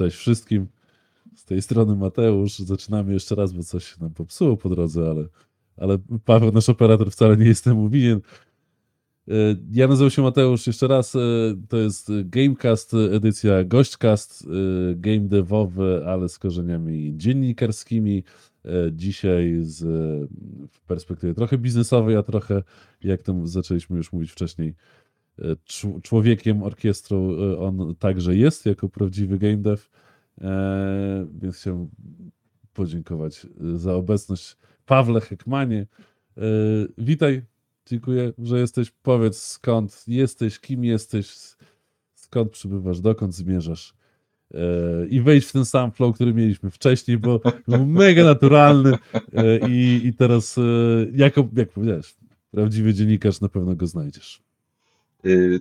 Cześć wszystkim. Z tej strony Mateusz. Zaczynamy jeszcze raz, bo coś się nam popsuło po drodze, ale, ale Paweł, nasz operator, wcale nie jest temu winien. E, Ja nazywam się Mateusz, jeszcze raz, e, to jest Gamecast, edycja Gośćcast, e, game devowy, ale z korzeniami dziennikarskimi. Dzisiaj z w perspektywie trochę biznesowej, a trochę, jak tam zaczęliśmy już mówić wcześniej, człowiekiem orkiestrą e, on także jest, jako prawdziwy game dev, E, więc chciałem podziękować e, za obecność Pawle Hekmanie. E, Witaj, dziękuję, że jesteś. Powiedz skąd jesteś, kim jesteś, skąd przybywasz, dokąd zmierzasz. E, I wejdź w ten sam flow, który mieliśmy wcześniej, bo był mega naturalny e, i, i teraz e, jako, jak powiedziałeś, prawdziwy dziennikarz na pewno go znajdziesz. Y,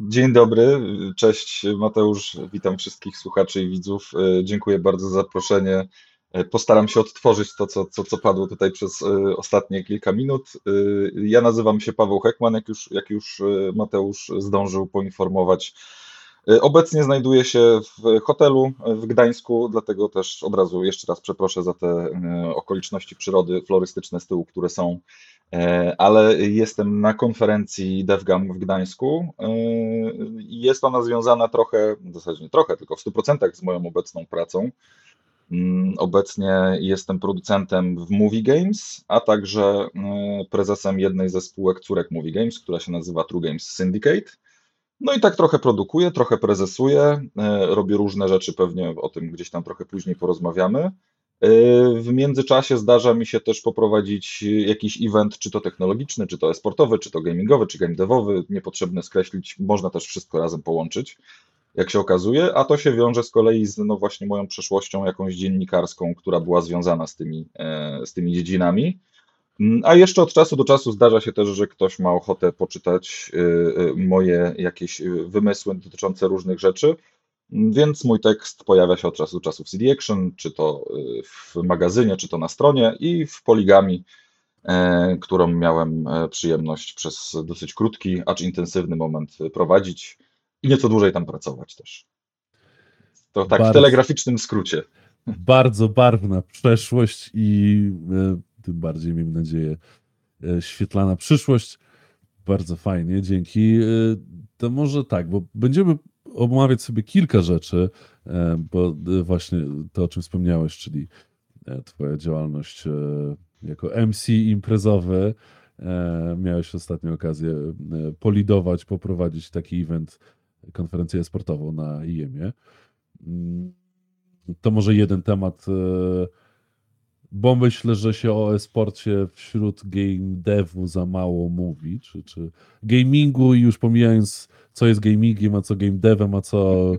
Dzień dobry, cześć Mateusz, witam wszystkich słuchaczy i widzów. Y, Dziękuję bardzo za zaproszenie. Y, Postaram się odtworzyć to, co, co, co padło tutaj przez ostatnie kilka minut. Ja nazywam się Paweł Hekman, jak już, jak już Mateusz zdążył poinformować. Obecnie znajduję się w hotelu w Gdańsku, dlatego też od razu jeszcze raz przeproszę za te okoliczności przyrody florystyczne z tyłu, które są ale jestem na konferencji DevGam w Gdańsku. e, Jest ona związana trochę, w zasadzie nie trochę, tylko w 100% z moją obecną pracą. Mm, Obecnie jestem producentem w Movie Games, a także e, prezesem jednej ze spółek córek Movie Games, która się nazywa True Games Syndicate. No i tak trochę produkuję, trochę prezesuję, e, robię różne rzeczy, pewnie o tym gdzieś tam trochę później porozmawiamy. W międzyczasie zdarza mi się też poprowadzić jakiś event, czy to technologiczny, czy to e-sportowy, czy to gamingowy, czy game devowy. Niepotrzebne skreślić, można też wszystko razem połączyć, jak się okazuje, a to się wiąże z kolei z no właśnie moją przeszłością jakąś dziennikarską, która była związana z tymi, e, z tymi dziedzinami. Mm, A jeszcze od czasu do czasu zdarza się też, że ktoś ma ochotę poczytać y, y, moje jakieś wymysły dotyczące różnych rzeczy. Więc mój tekst pojawia się od czasu do czasu w CD Action, czy to y, w magazynie, czy to na stronie i w Poligami, e, którą miałem e, przyjemność przez dosyć krótki, acz intensywny moment prowadzić i nieco dłużej tam pracować też. To tak w Bardzo. telegraficznym skrócie. bardzo barwna przeszłość i e, tym bardziej, miejmy nadzieję, e, świetlana przyszłość. Bardzo fajnie, dzięki. E, To może tak, bo będziemy omawiać sobie kilka rzeczy, e, bo e, właśnie to, o czym wspomniałeś, czyli e, Twoja działalność jako MC imprezowy. Miałeś ostatnio okazję polidować, poprowadzić taki event, konferencję sportową na IEM-ie. Mm, To może jeden temat, bo myślę, że się o e-sporcie wśród game devu za mało mówi, czy, czy gamingu i już pomijając co jest gamingiem, a co game devem, a co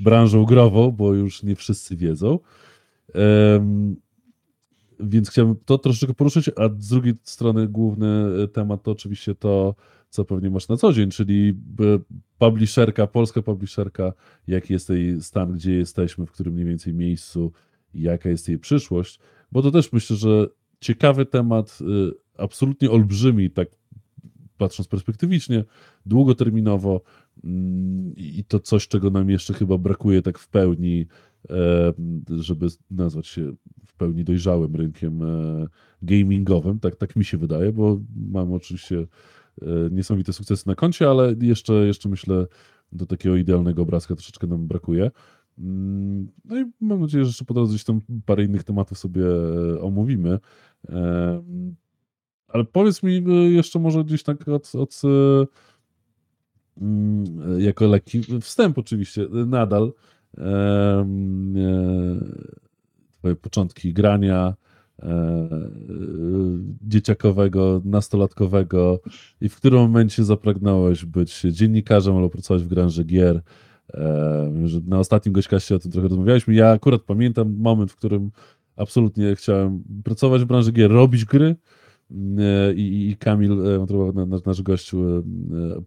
branżą grową, bo już nie wszyscy wiedzą. Em, więc chciałbym to troszeczkę poruszyć, a z drugiej strony główny temat to oczywiście to, co pewnie masz na co dzień, czyli b- publisherka, polska publisherka, jaki jest jej stan, gdzie jesteśmy, w którym mniej więcej miejscu, jaka jest jej przyszłość, bo to też myślę, że ciekawy temat, y, absolutnie olbrzymi, tak patrząc perspektywicznie, długoterminowo mm, i to coś, czego nam jeszcze chyba brakuje tak w pełni, e, żeby nazwać się w pełni dojrzałym rynkiem e, gamingowym, tak, tak mi się wydaje, bo mamy oczywiście e, niesamowite sukcesy na koncie, ale jeszcze, jeszcze myślę, do takiego idealnego obrazka troszeczkę nam brakuje. Mm, No i mam nadzieję, że jeszcze po drodze tam parę innych tematów sobie e, omówimy. Ale powiedz mi e, jeszcze może gdzieś tak od, od e, mm, jako lekki wstęp oczywiście, nadal twoje początki grania dzieciakowego, nastolatkowego i w którym momencie zapragnąłeś być dziennikarzem albo pracować w branży gier. Na ostatnim gośćkaście o tym trochę rozmawialiśmy. Ja akurat pamiętam moment, w którym absolutnie chciałem pracować w branży gier, robić gry. E, I, i Kamil, e, nasz, nasz gościu e,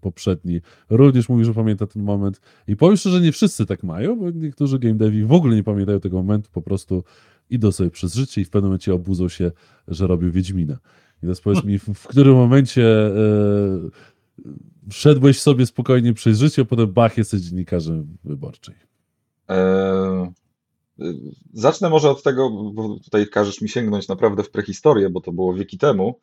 poprzedni, również mówi, że pamięta ten moment. I powiem szczerze, że nie wszyscy tak mają, bo niektórzy game devi w ogóle nie pamiętają tego momentu, po prostu idą sobie przez życie i w pewnym momencie obudzą się, że robią Wiedźmina. I teraz powiedz mi, w, w którym momencie e, szedłeś sobie spokojnie przez życie, potem bach, jesteś dziennikarzem wyborczej. E, zacznę może od tego, bo tutaj każesz mi sięgnąć naprawdę w prehistorię, bo to było wieki temu.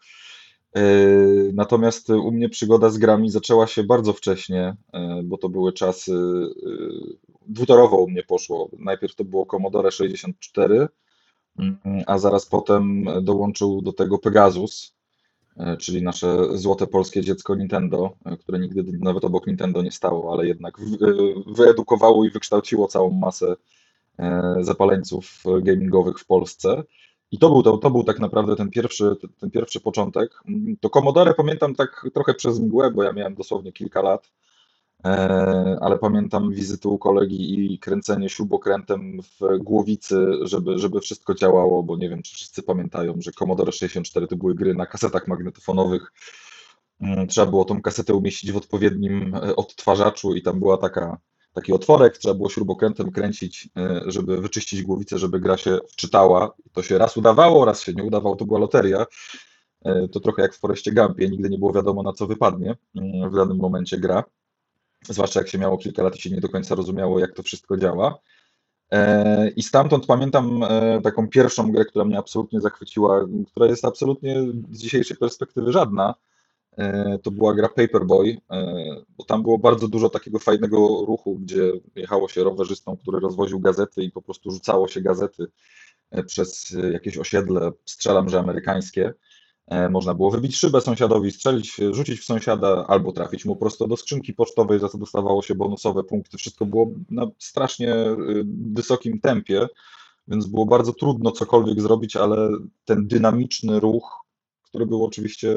Natomiast u mnie przygoda z grami zaczęła się bardzo wcześnie, bo to były czasy dwutorowo u mnie poszło. Najpierw to było Commodore 64, mm, a zaraz potem dołączył do tego Pegasus, e, czyli nasze złote polskie dziecko Nintendo, e, które nigdy nawet obok Nintendo nie stało, ale jednak e, wyedukowało i wykształciło całą masę zapaleńców gamingowych w Polsce. I to był, to, to był tak naprawdę ten pierwszy, ten pierwszy początek. To Commodore pamiętam tak trochę przez mgłę, bo ja miałem dosłownie kilka lat. E, ale pamiętam wizytę u kolegi i kręcenie śrubokrętem w głowicy, żeby, żeby wszystko działało, bo nie wiem, czy wszyscy pamiętają, że Commodore 64 to były gry na kasetach magnetofonowych. Mm, trzeba było tą kasetę umieścić w odpowiednim e, odtwarzaczu i tam była taka, taki otworek, trzeba było śrubokrętem kręcić, e, żeby wyczyścić głowicę, żeby gra się wczytała. To się raz udawało, raz się nie udawało, to była loteria. To trochę jak w Foreście Gumpie, nigdy nie było wiadomo na co wypadnie mm, w danym momencie gra zwłaszcza jak się miało kilka lat i się nie do końca rozumiało, jak to wszystko działa. E, I stamtąd pamiętam e, taką pierwszą grę, która mnie absolutnie zachwyciła, która jest absolutnie z dzisiejszej perspektywy żadna. E, to była gra Paperboy, bo tam było bardzo dużo takiego fajnego ruchu, gdzie jechało się rowerzystą, który rozwoził gazety i po prostu rzucało się gazety przez jakieś osiedle, strzelam, że amerykańskie. E, można było wybić szybę sąsiadowi, strzelić, rzucić w sąsiada albo trafić mu prosto do skrzynki pocztowej, za co dostawało się bonusowe punkty. Wszystko było na strasznie y, wysokim tempie, więc było bardzo trudno cokolwiek zrobić, ale ten dynamiczny ruch, który był oczywiście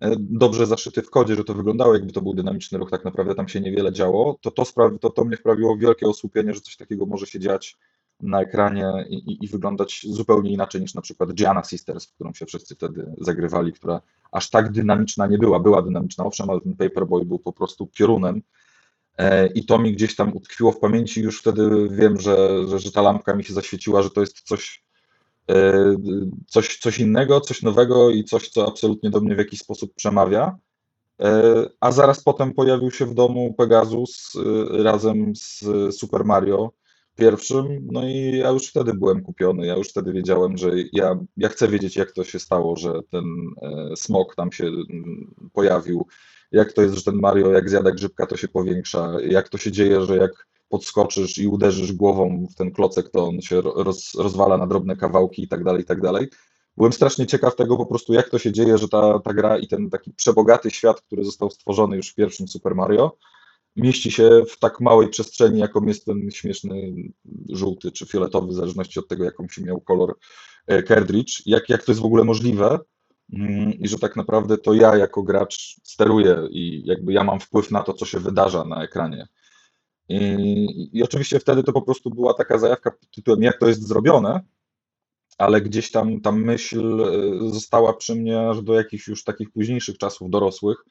e, dobrze zaszyty w kodzie, że to wyglądało jakby to był dynamiczny ruch, tak naprawdę tam się niewiele działo, to to, sprawi, to, to mnie wprawiło w wielkie osłupienie, że coś takiego może się dziać na ekranie i, i, wyglądać zupełnie inaczej niż na przykład Gianna Sisters, w którą się wszyscy wtedy zagrywali, która aż tak dynamiczna nie była. Była dynamiczna, owszem, ale ten Paperboy był po prostu piorunem. E, I to mi gdzieś tam utkwiło w pamięci. Już wtedy wiem, że, że, że ta lampka mi się zaświeciła, że to jest coś, e, coś, coś innego, coś nowego i coś, co absolutnie do mnie w jakiś sposób przemawia. E, a zaraz potem pojawił się w domu Pegasus razem z Super Mario pierwszym, no i ja już wtedy byłem kupiony, ja już wtedy wiedziałem, że ja, ja chcę wiedzieć, jak to się stało, że ten e, smok tam się mm, pojawił, jak to jest, że ten Mario, jak zjada grzybka, to się powiększa, jak to się dzieje, że jak podskoczysz i uderzysz głową w ten klocek, to on się roz, rozwala na drobne kawałki i tak dalej, i tak dalej. Byłem strasznie ciekaw tego po prostu, jak to się dzieje, że ta, ta gra i ten taki przebogaty świat, który został stworzony już w pierwszym Super Mario, mieści się w tak małej przestrzeni, jaką jest ten śmieszny żółty czy fioletowy, w zależności od tego, jaką się miał kolor e, cartridge. Jak, jak to jest w ogóle możliwe mm, i że tak naprawdę to ja jako gracz steruję i jakby ja mam wpływ na to, co się wydarza na ekranie. I, I, oczywiście wtedy to po prostu była taka zajawka tytułem, jak to jest zrobione, ale gdzieś tam ta myśl e, została przy mnie aż do jakichś już takich późniejszych czasów dorosłych,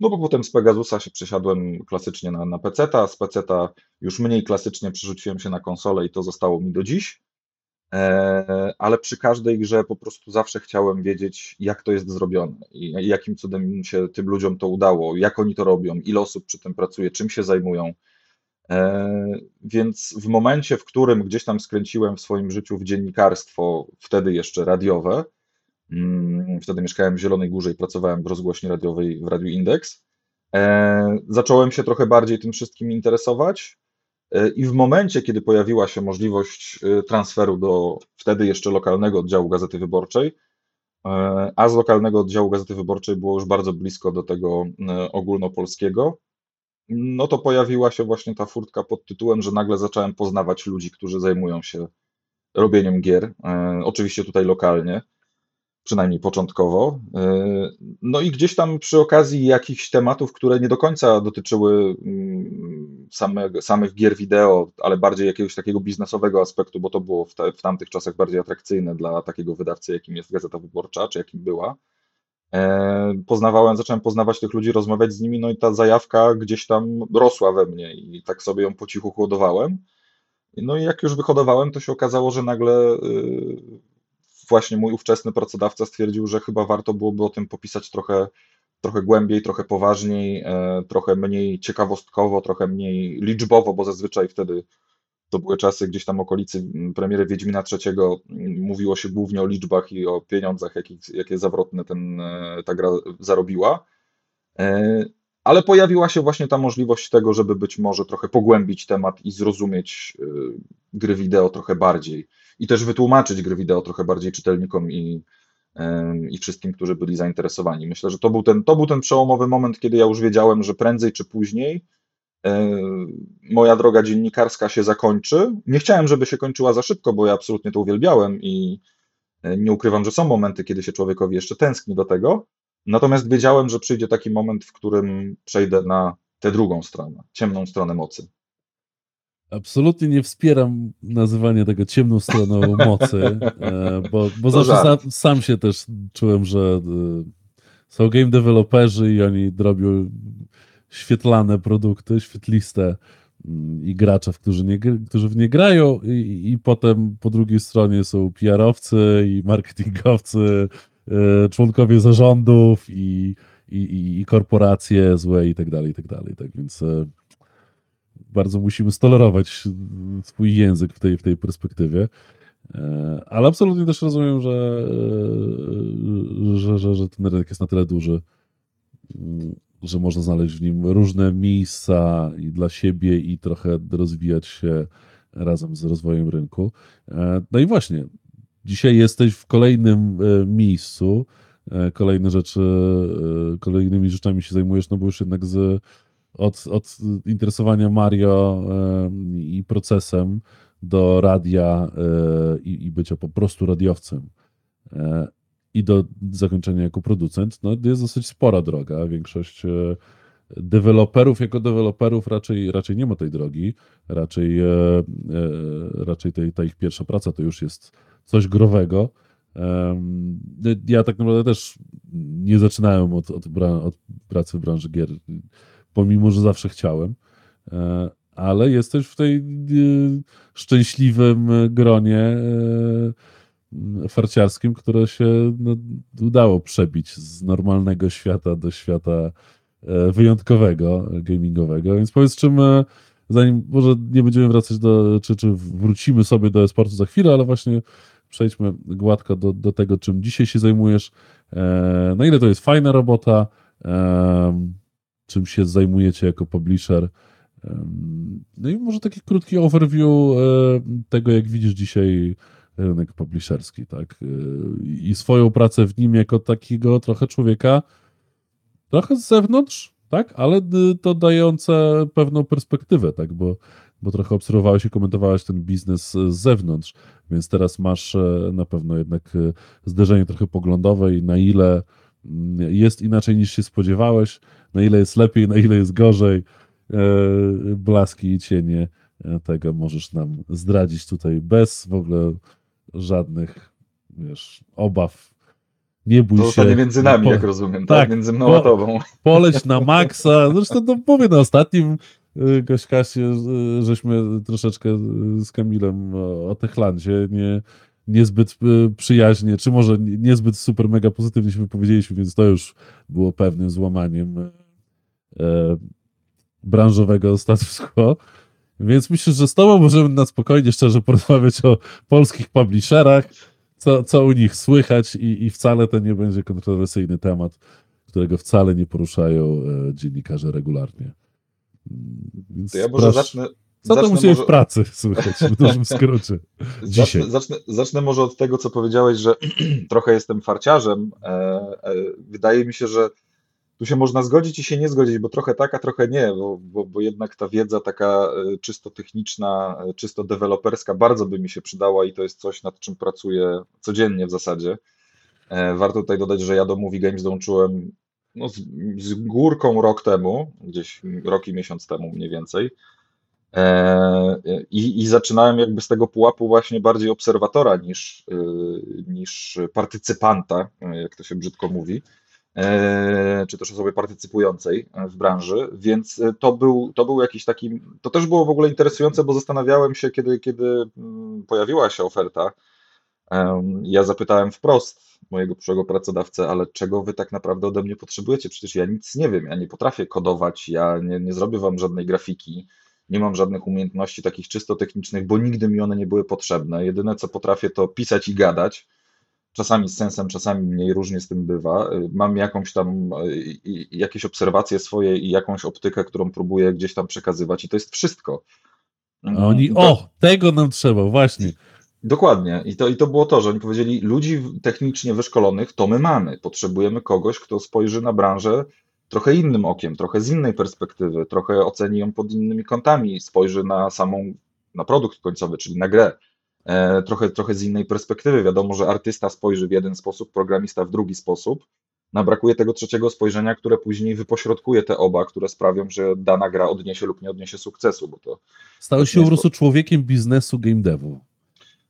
no bo potem z Pegasusa się przesiadłem klasycznie na, na PC-ta, z PC-ta już mniej klasycznie przerzuciłem się na konsolę i to zostało mi do dziś. E, ale przy każdej grze po prostu zawsze chciałem wiedzieć, jak to jest zrobione i jakim cudem się tym ludziom to udało, jak oni to robią, ile osób przy tym pracuje, czym się zajmują. E, więc w momencie, w którym gdzieś tam skręciłem w swoim życiu w dziennikarstwo, wtedy jeszcze radiowe, wtedy mieszkałem w Zielonej Górze i pracowałem w rozgłośni radiowej w Radiu Indeks. E, zacząłem się trochę bardziej tym wszystkim interesować e, i w momencie, kiedy pojawiła się możliwość e, transferu do wtedy jeszcze lokalnego oddziału Gazety Wyborczej, a z lokalnego oddziału Gazety Wyborczej było już bardzo blisko do tego ogólnopolskiego, no to pojawiła się właśnie ta furtka pod tytułem, że nagle zacząłem poznawać ludzi, którzy zajmują się robieniem gier, oczywiście tutaj lokalnie przynajmniej początkowo. E, no i gdzieś tam przy okazji jakichś tematów, które nie do końca dotyczyły mm, same, samych gier wideo, ale bardziej jakiegoś takiego biznesowego aspektu, bo to było w, te, w tamtych czasach bardziej atrakcyjne dla takiego wydawcy, jakim jest Gazeta Wyborcza, czy jakim była. E, poznawałem, zacząłem poznawać tych ludzi, rozmawiać z nimi, no i ta zajawka gdzieś tam rosła we mnie i tak sobie ją po cichu hodowałem. No i jak już wyhodowałem, to się okazało, że nagle y, właśnie mój ówczesny pracodawca stwierdził, że chyba warto byłoby o tym popisać trochę, trochę głębiej, trochę poważniej, e, trochę mniej ciekawostkowo, trochę mniej liczbowo, bo zazwyczaj wtedy to były czasy gdzieś tam okolicy mm, premiery Wiedźmina III, mm, mówiło się głównie o liczbach i o pieniądzach, jakie, jakie zawrotne ten, e, ta gra zarobiła. Ale pojawiła się właśnie ta możliwość tego, żeby być może trochę pogłębić temat i zrozumieć e, gry wideo trochę bardziej. I też wytłumaczyć gry wideo trochę bardziej czytelnikom i, i wszystkim, którzy byli zainteresowani. Myślę, że to był, ten, to był ten przełomowy moment, kiedy ja już wiedziałem, że prędzej czy później E, moja droga dziennikarska się zakończy. Nie chciałem, żeby się kończyła za szybko, bo ja absolutnie to uwielbiałem i e, nie ukrywam, że są momenty, kiedy się człowiekowi jeszcze tęskni do tego. Natomiast wiedziałem, że przyjdzie taki moment, w którym przejdę na tę drugą stronę, ciemną stronę mocy. Absolutnie nie wspieram nazywania tego ciemną stroną mocy, e, bo, bo zawsze sam, sam, się też czułem, że są game developerzy i oni robią świetlane produkty, świetliste mm, i gracze, którzy, nie, którzy w nie grają i, i potem po drugiej stronie są PR-owcy i marketingowcy, e, członkowie zarządów i, i, i korporacje złe i tak dalej, i tak dalej. Tak więc e, bardzo musimy stolerować swój język w tej, w tej perspektywie. E, ale absolutnie też rozumiem, że, że, że, że ten rynek jest na tyle duży, mm, że można znaleźć w nim różne miejsca i dla siebie i trochę rozwijać się razem z rozwojem rynku. E, no i właśnie, dzisiaj jesteś w kolejnym e, miejscu, e, kolejne rzeczy, kolejnymi rzeczami się zajmujesz, no bo już jednak z, od, od interesowania Mario i procesem do radia i, i bycia po prostu radiowcem i do zakończenia jako producent, no jest dosyć spora droga. Większość e, deweloperów jako deweloperów raczej, raczej nie ma tej drogi. Raczej, e, e, raczej tej, ta ich pierwsza praca to już jest coś growego. Ja tak naprawdę też nie zaczynałem od, od, od pracy w branży gier, pomimo, że zawsze chciałem ale jesteś w tej szczęśliwym gronie farciarskim, które się no, udało przebić z normalnego świata do świata e, wyjątkowego, gamingowego. Więc powiedz, czym, e, zanim może nie będziemy wracać do, czy, czy wrócimy sobie do esportu za chwilę, ale właśnie przejdźmy gładko do, do tego, czym dzisiaj się zajmujesz. E, na ile to jest fajna robota, czym się zajmujecie jako publisher. No i może taki krótki overview tego, jak widzisz dzisiaj rynek publisherski, tak? I swoją pracę w nim jako takiego trochę człowieka, trochę z zewnątrz, tak? Ale to dające pewną perspektywę, tak? Bo, bo trochę obserwowałeś i komentowałeś ten biznes z zewnątrz, więc teraz masz e, na pewno jednak e, zderzenie trochę poglądowe i na ile mm, jest inaczej niż się spodziewałeś, na ile jest lepiej, na ile jest gorzej, e, blaski i cienie tego możesz nam zdradzić tutaj bez w ogóle żadnych, wiesz, obaw. Nie bój to się. między nami, po... jak rozumiem, tak? tak? Między mną po... a tobą. Poleć na maksa. Zresztą to mówię na ostatnim y, Gośkasie, y, żeśmy troszeczkę z Kamilem o Techlandzie nie, niezbyt y, przyjaźnie, czy może niezbyt super mega pozytywnie się wypowiedzieliśmy, więc to już było pewnym złamaniem branżowego status quo. Więc myślę, że z tobą możemy na spokojnie, szczerze porozmawiać o polskich publisherach, co, co u nich słychać i, i wcale to nie będzie kontrowersyjny temat, którego wcale nie poruszają e, dziennikarze regularnie. Więc to ja może proszę, zacznę... Co to u może... w pracy słychać, w dużym skrócie? Dzisiaj. Zacznę, zacznę, zacznę, może od tego, co powiedziałeś, że trochę jestem farciarzem. E, e, wydaje mi się, że tu się można zgodzić i się nie zgodzić, bo trochę tak, a trochę nie, bo, bo, bo jednak ta wiedza taka e, czysto techniczna, e, czysto deweloperska bardzo by mi się przydała i to jest coś, nad czym pracuję codziennie w zasadzie. E, warto tutaj dodać, że ja do Movie Games dołączyłem no, z, z górką rok temu, gdzieś rok i miesiąc temu mniej więcej. I, I, zaczynałem jakby z tego pułapu właśnie bardziej obserwatora niż, niż partycypanta, jak to się brzydko mówi. E, czy też osoby partycypującej w branży, więc e, to był, to był jakiś taki, to też było w ogóle interesujące, bo zastanawiałem się, kiedy, kiedy mm, pojawiła się oferta, ja zapytałem wprost mojego przyszłego pracodawcę, ale czego wy tak naprawdę ode mnie potrzebujecie? Przecież ja nic nie wiem, ja nie potrafię kodować, ja nie, nie zrobię wam żadnej grafiki, nie mam żadnych umiejętności takich czysto technicznych, bo nigdy mi one nie były potrzebne. Jedyne co potrafię to pisać i gadać. Czasami z sensem, czasami mniej, różnie z tym bywa. Mam jakąś tam, jakieś obserwacje swoje i jakąś optykę, którą próbuję gdzieś tam przekazywać i to jest wszystko. A oni, to... o, tego nam trzeba, właśnie. Dokładnie. I to, I to było to, że oni powiedzieli, ludzi technicznie wyszkolonych to my mamy. Potrzebujemy kogoś, kto spojrzy na branżę trochę innym okiem, trochę z innej perspektywy, trochę oceni ją pod innymi kątami, spojrzy na samą, na produkt końcowy, czyli na grę. E, trochę, trochę z innej perspektywy. Wiadomo, że artysta spojrzy w jeden sposób, programista w drugi sposób. No, brakuje tego trzeciego spojrzenia, które później wypośrodkuje te oba, które sprawią, że dana gra odniesie lub nie odniesie sukcesu. Bo to, Stałeś się po prostu człowiekiem biznesu game devu.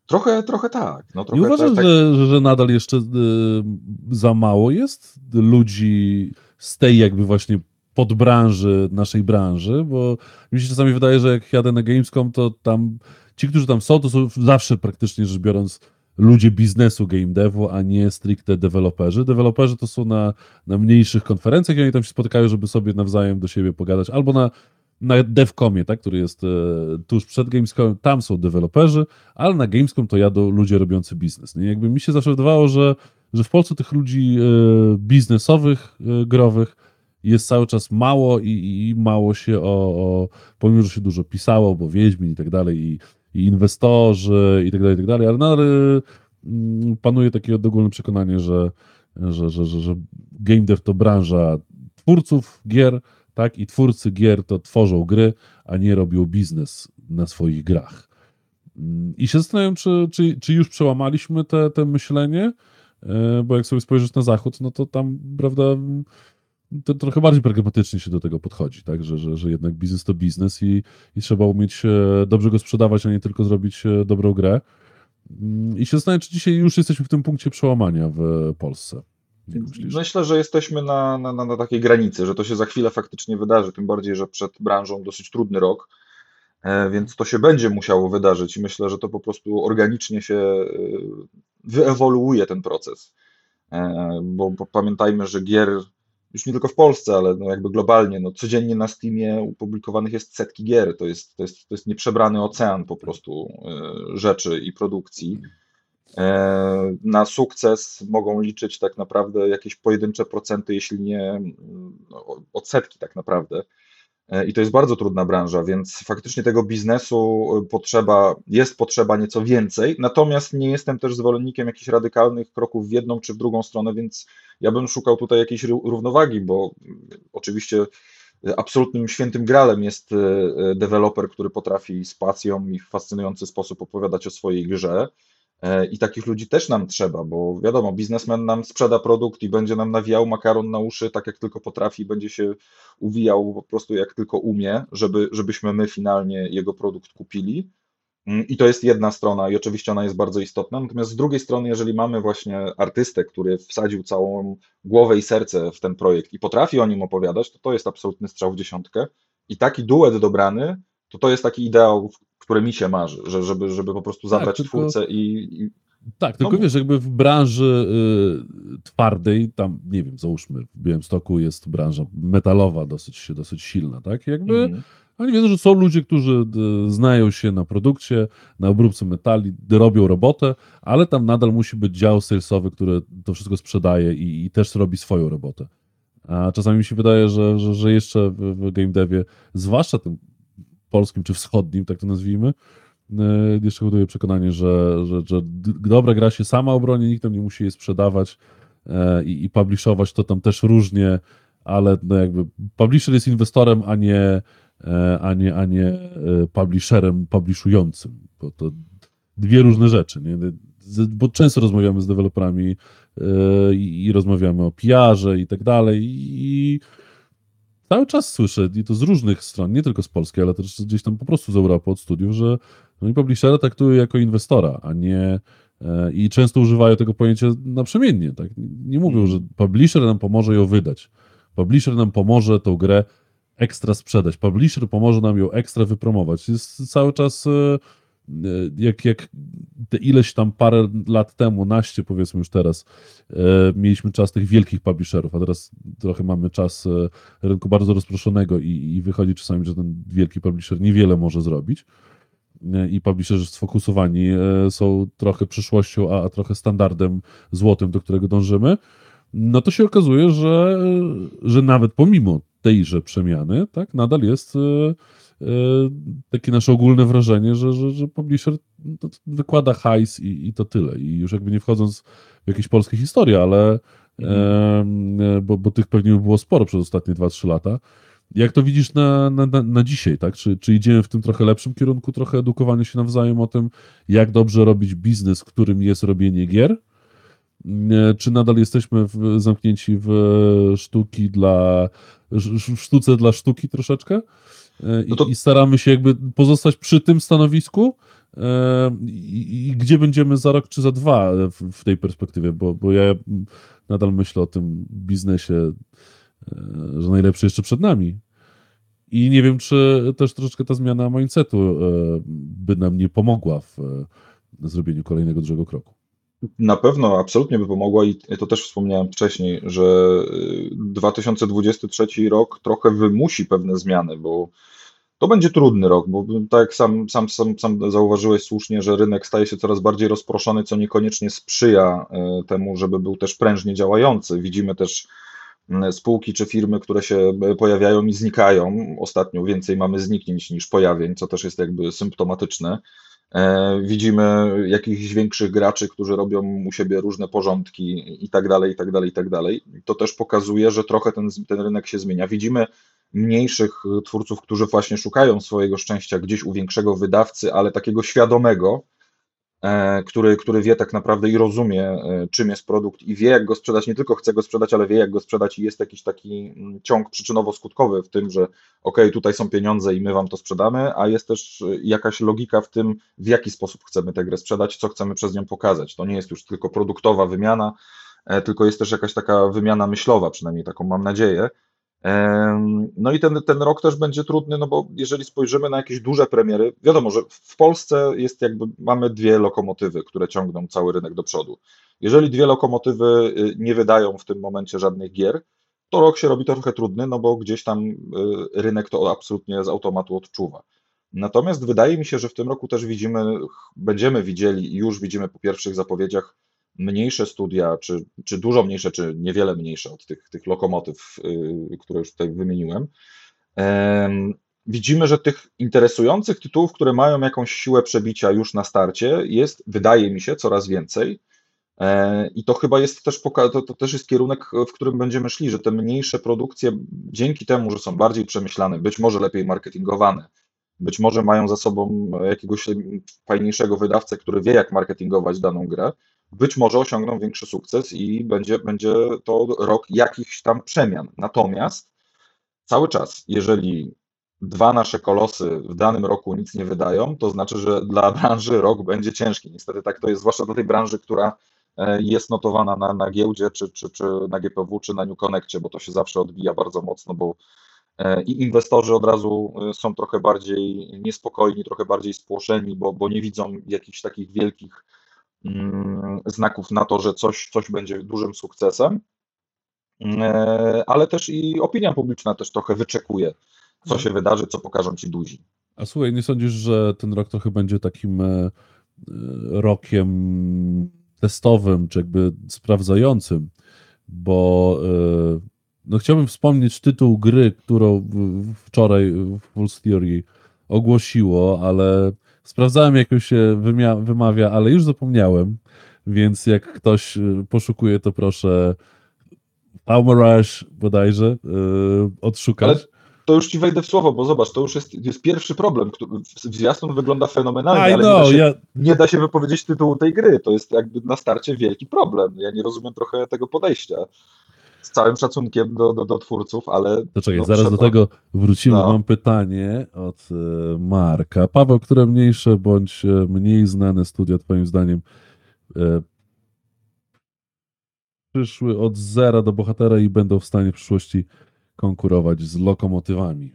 Trochę, trochę tak. No, trochę Nie uważasz, tak, że, że nadal jeszcze y, za mało jest ludzi z tej jakby właśnie podbranży naszej branży, bo mi się czasami wydaje, że jak jadę na Gamescom, to tam ci, którzy tam są, to są zawsze praktycznie rzecz biorąc ludzie biznesu game devu, a nie stricte deweloperzy. Deweloperzy to są na, na mniejszych konferencjach i oni tam się spotykają, żeby sobie nawzajem do siebie pogadać, albo na na DevComie, tak, który jest e, tuż przed Gamescom, tam są deweloperzy, ale na Gamescom to jadą ludzie robiący biznes. Nie? Jakby mi się zawsze wydawało, że, że w Polsce tych ludzi e, biznesowych, e, growych jest cały czas mało i, i mało się o, o, pomimo, że się dużo pisało, bo Wiedźmin i tak dalej, i, i inwestorzy i tak dalej, i tak dalej, ale nadal mm, panuje takie ogólne przekonanie, że, że, że, że, że game dev to branża twórców gier, tak? I twórcy gier to tworzą gry, a nie robią biznes na swoich grach. Mm, I się zastanawiam, czy, czy, czy już przełamaliśmy te, te myślenie, e, bo jak sobie spojrzysz na zachód, no to tam, prawda, to trochę bardziej pragmatycznie się do tego podchodzi, tak? Że, że, że jednak biznes to biznes i, i trzeba umieć dobrze go sprzedawać, a nie tylko zrobić dobrą grę. Mm, I się zastanawiam, czy dzisiaj już jesteśmy w tym punkcie przełamania w Polsce. Myślę, że jesteśmy na, na, na takiej granicy, że to się za chwilę faktycznie wydarzy, tym bardziej, że przed branżą dosyć trudny rok, e, więc to się będzie musiało wydarzyć i myślę, że to po prostu organicznie się e, wyewoluuje ten proces. E, bo pamiętajmy, że gier już nie tylko w Polsce, ale no jakby globalnie, no codziennie na Steamie opublikowanych jest setki gier. To jest, to jest, to jest nieprzebrany ocean po prostu rzeczy i produkcji. E, na sukces mogą liczyć tak naprawdę jakieś pojedyncze procenty, jeśli nie no, odsetki tak naprawdę. E, I to jest bardzo trudna branża, więc faktycznie tego biznesu potrzeba, jest potrzeba nieco więcej. Natomiast nie jestem też zwolennikiem jakichś radykalnych kroków w jedną czy w drugą stronę, więc ja bym szukał tutaj jakiejś równowagi, bo oczywiście absolutnym świętym gralem jest e, deweloper, który potrafi z pasją i w fascynujący sposób opowiadać o swojej grze. E, I takich ludzi też nam trzeba, bo wiadomo, biznesmen nam sprzeda produkt i będzie nam nawijał makaron na uszy tak jak tylko potrafi, będzie się uwijał po prostu jak tylko umie, żeby, żebyśmy my finalnie jego produkt kupili. Mm, I to jest jedna strona, i oczywiście ona jest bardzo istotna. Natomiast z drugiej strony, jeżeli mamy właśnie artystę, który wsadził całą głowę i serce w ten projekt i potrafi o nim opowiadać, to to jest absolutny strzał w dziesiątkę. I taki duet dobrany, to to jest taki ideał, które mi się marzy, że, żeby, żeby po prostu tak, zabrać tak, tylko, twórcę i, i... Tak, tylko no, wiesz, jakby w branży y, twardej, tam nie wiem, załóżmy, w Białymstoku jest branża metalowa dosyć, dosyć silna, tak? Jakby mm. oni wiedzą, że są ludzie, którzy y, znają się na produkcie, na obróbce metali, robią robotę, ale tam nadal musi być dział salesowy, który to wszystko sprzedaje i, i też robi swoją robotę. A czasami mi się wydaje, że, że, że jeszcze w, w game devie, zwłaszcza tym polskim czy wschodnim, tak to nazwijmy, e, jeszcze buduję przekonanie, że, że, że dobra gra się sama obroni, nikt tam nie musi jej sprzedawać e, i, i publishować, to tam też różnie, ale no jakby publisher jest inwestorem, a nie, e, a nie, a nie publisherem publishującym, bo to dwie różne rzeczy, nie? bo często rozmawiamy z deweloperami i, i rozmawiamy o PR-ze i tak dalej i cały czas słyszę, i to z różnych stron, nie tylko z Polski, ale też gdzieś tam po prostu z Europy, od studiów, że oni publishera traktują jako inwestora, a nie e, i często używają tego pojęcia naprzemiennie. Tak? Nie mówią, że publisher nam pomoże ją wydać. Publisher nam pomoże tą grę ekstra sprzedać. Publisher pomoże nam ją ekstra wypromować. Jest cały czas e, jak, jak te ileś tam parę lat temu, naście powiedzmy już teraz, e, mieliśmy czas tych wielkich publisherów, a teraz trochę mamy czas e, rynku bardzo rozproszonego i, i wychodzi czasami, że ten wielki publisher niewiele może zrobić. E, i publisherzy sfokusowani e, są trochę przyszłością, a, a trochę standardem złotym, do którego dążymy, no to się okazuje, że, że nawet pomimo tejże przemiany, tak, nadal jest e, e, takie nasze ogólne wrażenie, że, że, że publisher wykłada hajs i, i to tyle. I już jakby nie wchodząc w jakieś polskie historie, ale e, bo, bo tych pewnie by było sporo przez ostatnie 2-3 lata. Jak to widzisz na, na, na, dzisiaj, tak? Czy, czy idziemy w tym trochę lepszym kierunku, trochę edukowania się nawzajem o tym, jak dobrze robić biznes, którym jest robienie gier? Nie, Czy nadal jesteśmy w, zamknięci w sztuki dla, sz- sztuce dla sztuki troszeczkę? E, I, No to- I staramy się jakby pozostać przy tym stanowisku? E, I, i gdzie będziemy za rok czy za dwa w, w tej perspektywie? Bo, bo ja nadal myślę o tym biznesie, e, że najlepszy jeszcze przed nami. I nie wiem, czy też troszeczkę ta zmiana mindsetu by nam nie pomogła w zrobieniu kolejnego dużego kroku. Na pewno, absolutnie by pomogła i to też wspomniałem wcześniej, że y, 2023 rok trochę wymusi pewne zmiany, bo to będzie trudny rok, bo tak jak sam, sam, sam, sam zauważyłeś słusznie, że rynek staje się coraz bardziej rozproszony, co niekoniecznie sprzyja y, temu, żeby był też prężnie działający. Widzimy też y, spółki czy firmy, które się y, pojawiają i znikają. Ostatnio więcej mamy zniknięć niż pojawień, co też jest jakby symptomatyczne. E, Widzimy jakichś większych graczy, którzy robią u siebie różne porządki i tak dalej, i tak dalej, i tak dalej. To też pokazuje, że trochę ten, ten rynek się zmienia. Widzimy mniejszych twórców, którzy właśnie szukają swojego szczęścia gdzieś u większego wydawcy, ale takiego świadomego, który, który wie tak naprawdę i rozumie, e, czym jest produkt i wie, jak go sprzedać. Nie tylko chce go sprzedać, ale wie, jak go sprzedać, i jest jakiś taki mm, ciąg przyczynowo-skutkowy w tym, że OK, tutaj są pieniądze i my wam to sprzedamy, a jest też y, jakaś logika w tym, w jaki sposób chcemy tę grę sprzedać, co chcemy przez nią pokazać. To nie jest już tylko produktowa wymiana, e, tylko jest też jakaś taka wymiana myślowa, przynajmniej taką mam nadzieję. No i ten, ten rok też będzie trudny, no bo jeżeli spojrzymy na jakieś duże premiery, wiadomo, że w Polsce jest jakby, mamy dwie lokomotywy, które ciągną cały rynek do przodu. Jeżeli dwie lokomotywy y, nie wydają w tym momencie żadnych gier, to rok się robi trochę trudny, no bo gdzieś tam y, rynek to absolutnie z automatu odczuwa. Natomiast wydaje mi się, że w tym roku też widzimy, będziemy widzieli i już widzimy po pierwszych zapowiedziach mniejsze studia, czy, czy dużo mniejsze, czy niewiele mniejsze od tych, tych lokomotyw, y, które już tutaj wymieniłem. Em, Widzimy, że tych interesujących tytułów, które mają jakąś siłę przebicia już na starcie, jest, wydaje mi się, coraz więcej. E, I to chyba jest też, to, to też jest kierunek, w którym będziemy szli, że te mniejsze produkcje, dzięki temu, że są bardziej przemyślane, być może lepiej marketingowane, być może mają za sobą jakiegoś fajniejszego wydawcę, który wie, jak marketingować daną grę, być może osiągną większy sukces i będzie, będzie to rok jakichś tam przemian. Natomiast cały czas, jeżeli dwa nasze kolosy w danym roku nic nie wydają, to znaczy, że dla branży rok będzie ciężki. Niestety tak to jest, zwłaszcza dla tej branży, która e, jest notowana na, na giełdzie, czy, czy, czy na GPW, czy na New Connectie, bo to się zawsze odbija bardzo mocno, bo e, i inwestorzy od razu e, są trochę bardziej niespokojni, trochę bardziej spłoszeni, bo, bo nie widzą jakichś takich wielkich znaków na to, że coś, coś będzie dużym sukcesem. E, Ale też i opinia publiczna też trochę wyczekuje, co się wydarzy, co pokażą ci duzi. A słuchaj, nie sądzisz, że ten rok trochę będzie takim e, e, rokiem testowym, czy jakby sprawdzającym? Bo no chciałbym wspomnieć tytuł gry, którą wczoraj Pulse Theory ogłosiło, ale sprawdzałem, jak ją się wymia- wymawia, ale już zapomniałem, więc jak ktoś e, poszukuje, to proszę Palmarage bodajże e, odszukać. Ale To już ci wejdę w słowo, bo zobacz, to już jest, jest pierwszy problem. który- Zwiastun wygląda fenomenalnie, I ale nie da, know, się, ja, nie da się wypowiedzieć tytułu tej gry. To jest jakby na starcie wielki problem. Ja nie rozumiem trochę tego podejścia. Całym szacunkiem do, do, do twórców, ale. To czekaj, no, zaraz do tego wrócimy. No. Mam pytanie od e, Marka. Paweł, które mniejsze bądź e, mniej znane studia, Twoim zdaniem, e, przyszły od zera do bohatera i będą w stanie w przyszłości konkurować z lokomotywami?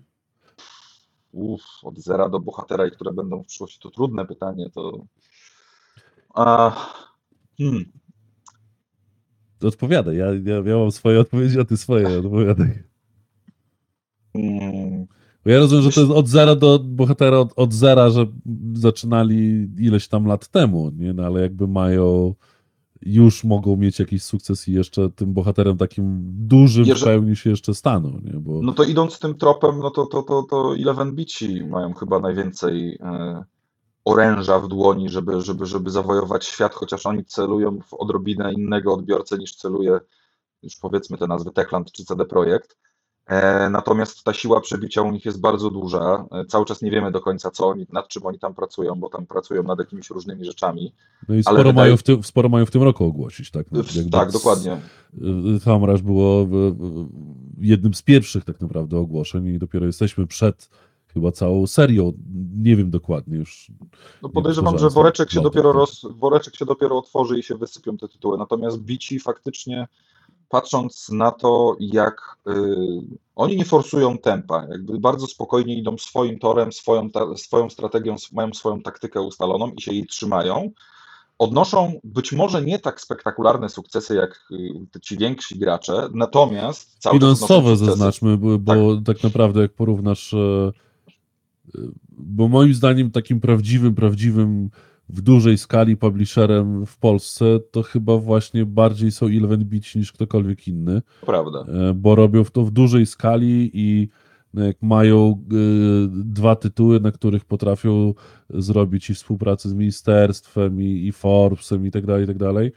Uff, od zera do bohatera i które będą w przyszłości, to trudne pytanie. To A, hmm. Odpowiadaj, ja, ja, ja mam swoje odpowiedzi, a ty swoje odpowiadaj. Hmm. Ja rozumiem, że to jest od zera do bohatera, od, od zera, że zaczynali ileś tam lat temu, nie? No, ale jakby mają, już mogą mieć jakiś sukces i jeszcze tym bohaterem takim dużym Jeże- w pełni się jeszcze staną, nie? Bo No to idąc tym tropem, no to, to, to, to Eleven Bici mają chyba najwięcej e, oręża w dłoni, żeby, żeby, żeby zawojować świat, chociaż oni celują w odrobinę innego odbiorcę niż celuje już powiedzmy te nazwy Techland czy CD Projekt. E, natomiast ta siła przebicia u nich jest bardzo duża. E, cały czas nie wiemy do końca, co oni, nad czym oni tam pracują, bo tam pracują nad jakimiś różnymi rzeczami. no i sporo, wydaje- mają w tym, sporo mają w tym roku ogłosić, tak? No, tak, dokładnie. y, Hamraż było y, y, jednym z pierwszych tak naprawdę ogłoszeń i dopiero jesteśmy przed chyba całą serią, nie wiem dokładnie już. No podejrzewam, że woreczek się dopiero roz, woreczek się dopiero otworzy i się wysypią te tytuły. Natomiast bici faktycznie patrząc na to, jak y, oni nie forsują tempa, jakby bardzo spokojnie idą swoim torem, swoją, ta, swoją strategią, mają swoją taktykę ustaloną i się jej trzymają. Odnoszą być może nie tak spektakularne sukcesy jak y, ci więksi gracze, natomiast cały czas odnoszą Finansowe zaznaczmy, bo, bo tak. naprawdę jak porównasz, e, bo moim zdaniem takim prawdziwym, prawdziwym w dużej skali publisherem w Polsce to chyba właśnie bardziej są Eleven Beach niż ktokolwiek inny, Prawda. e, bo robią to w dużej skali i no, jak mają e, dwa tytuły, na których potrafią zrobić i współpracę z ministerstwem i, i Forbesem i tak dalej, i tak dalej,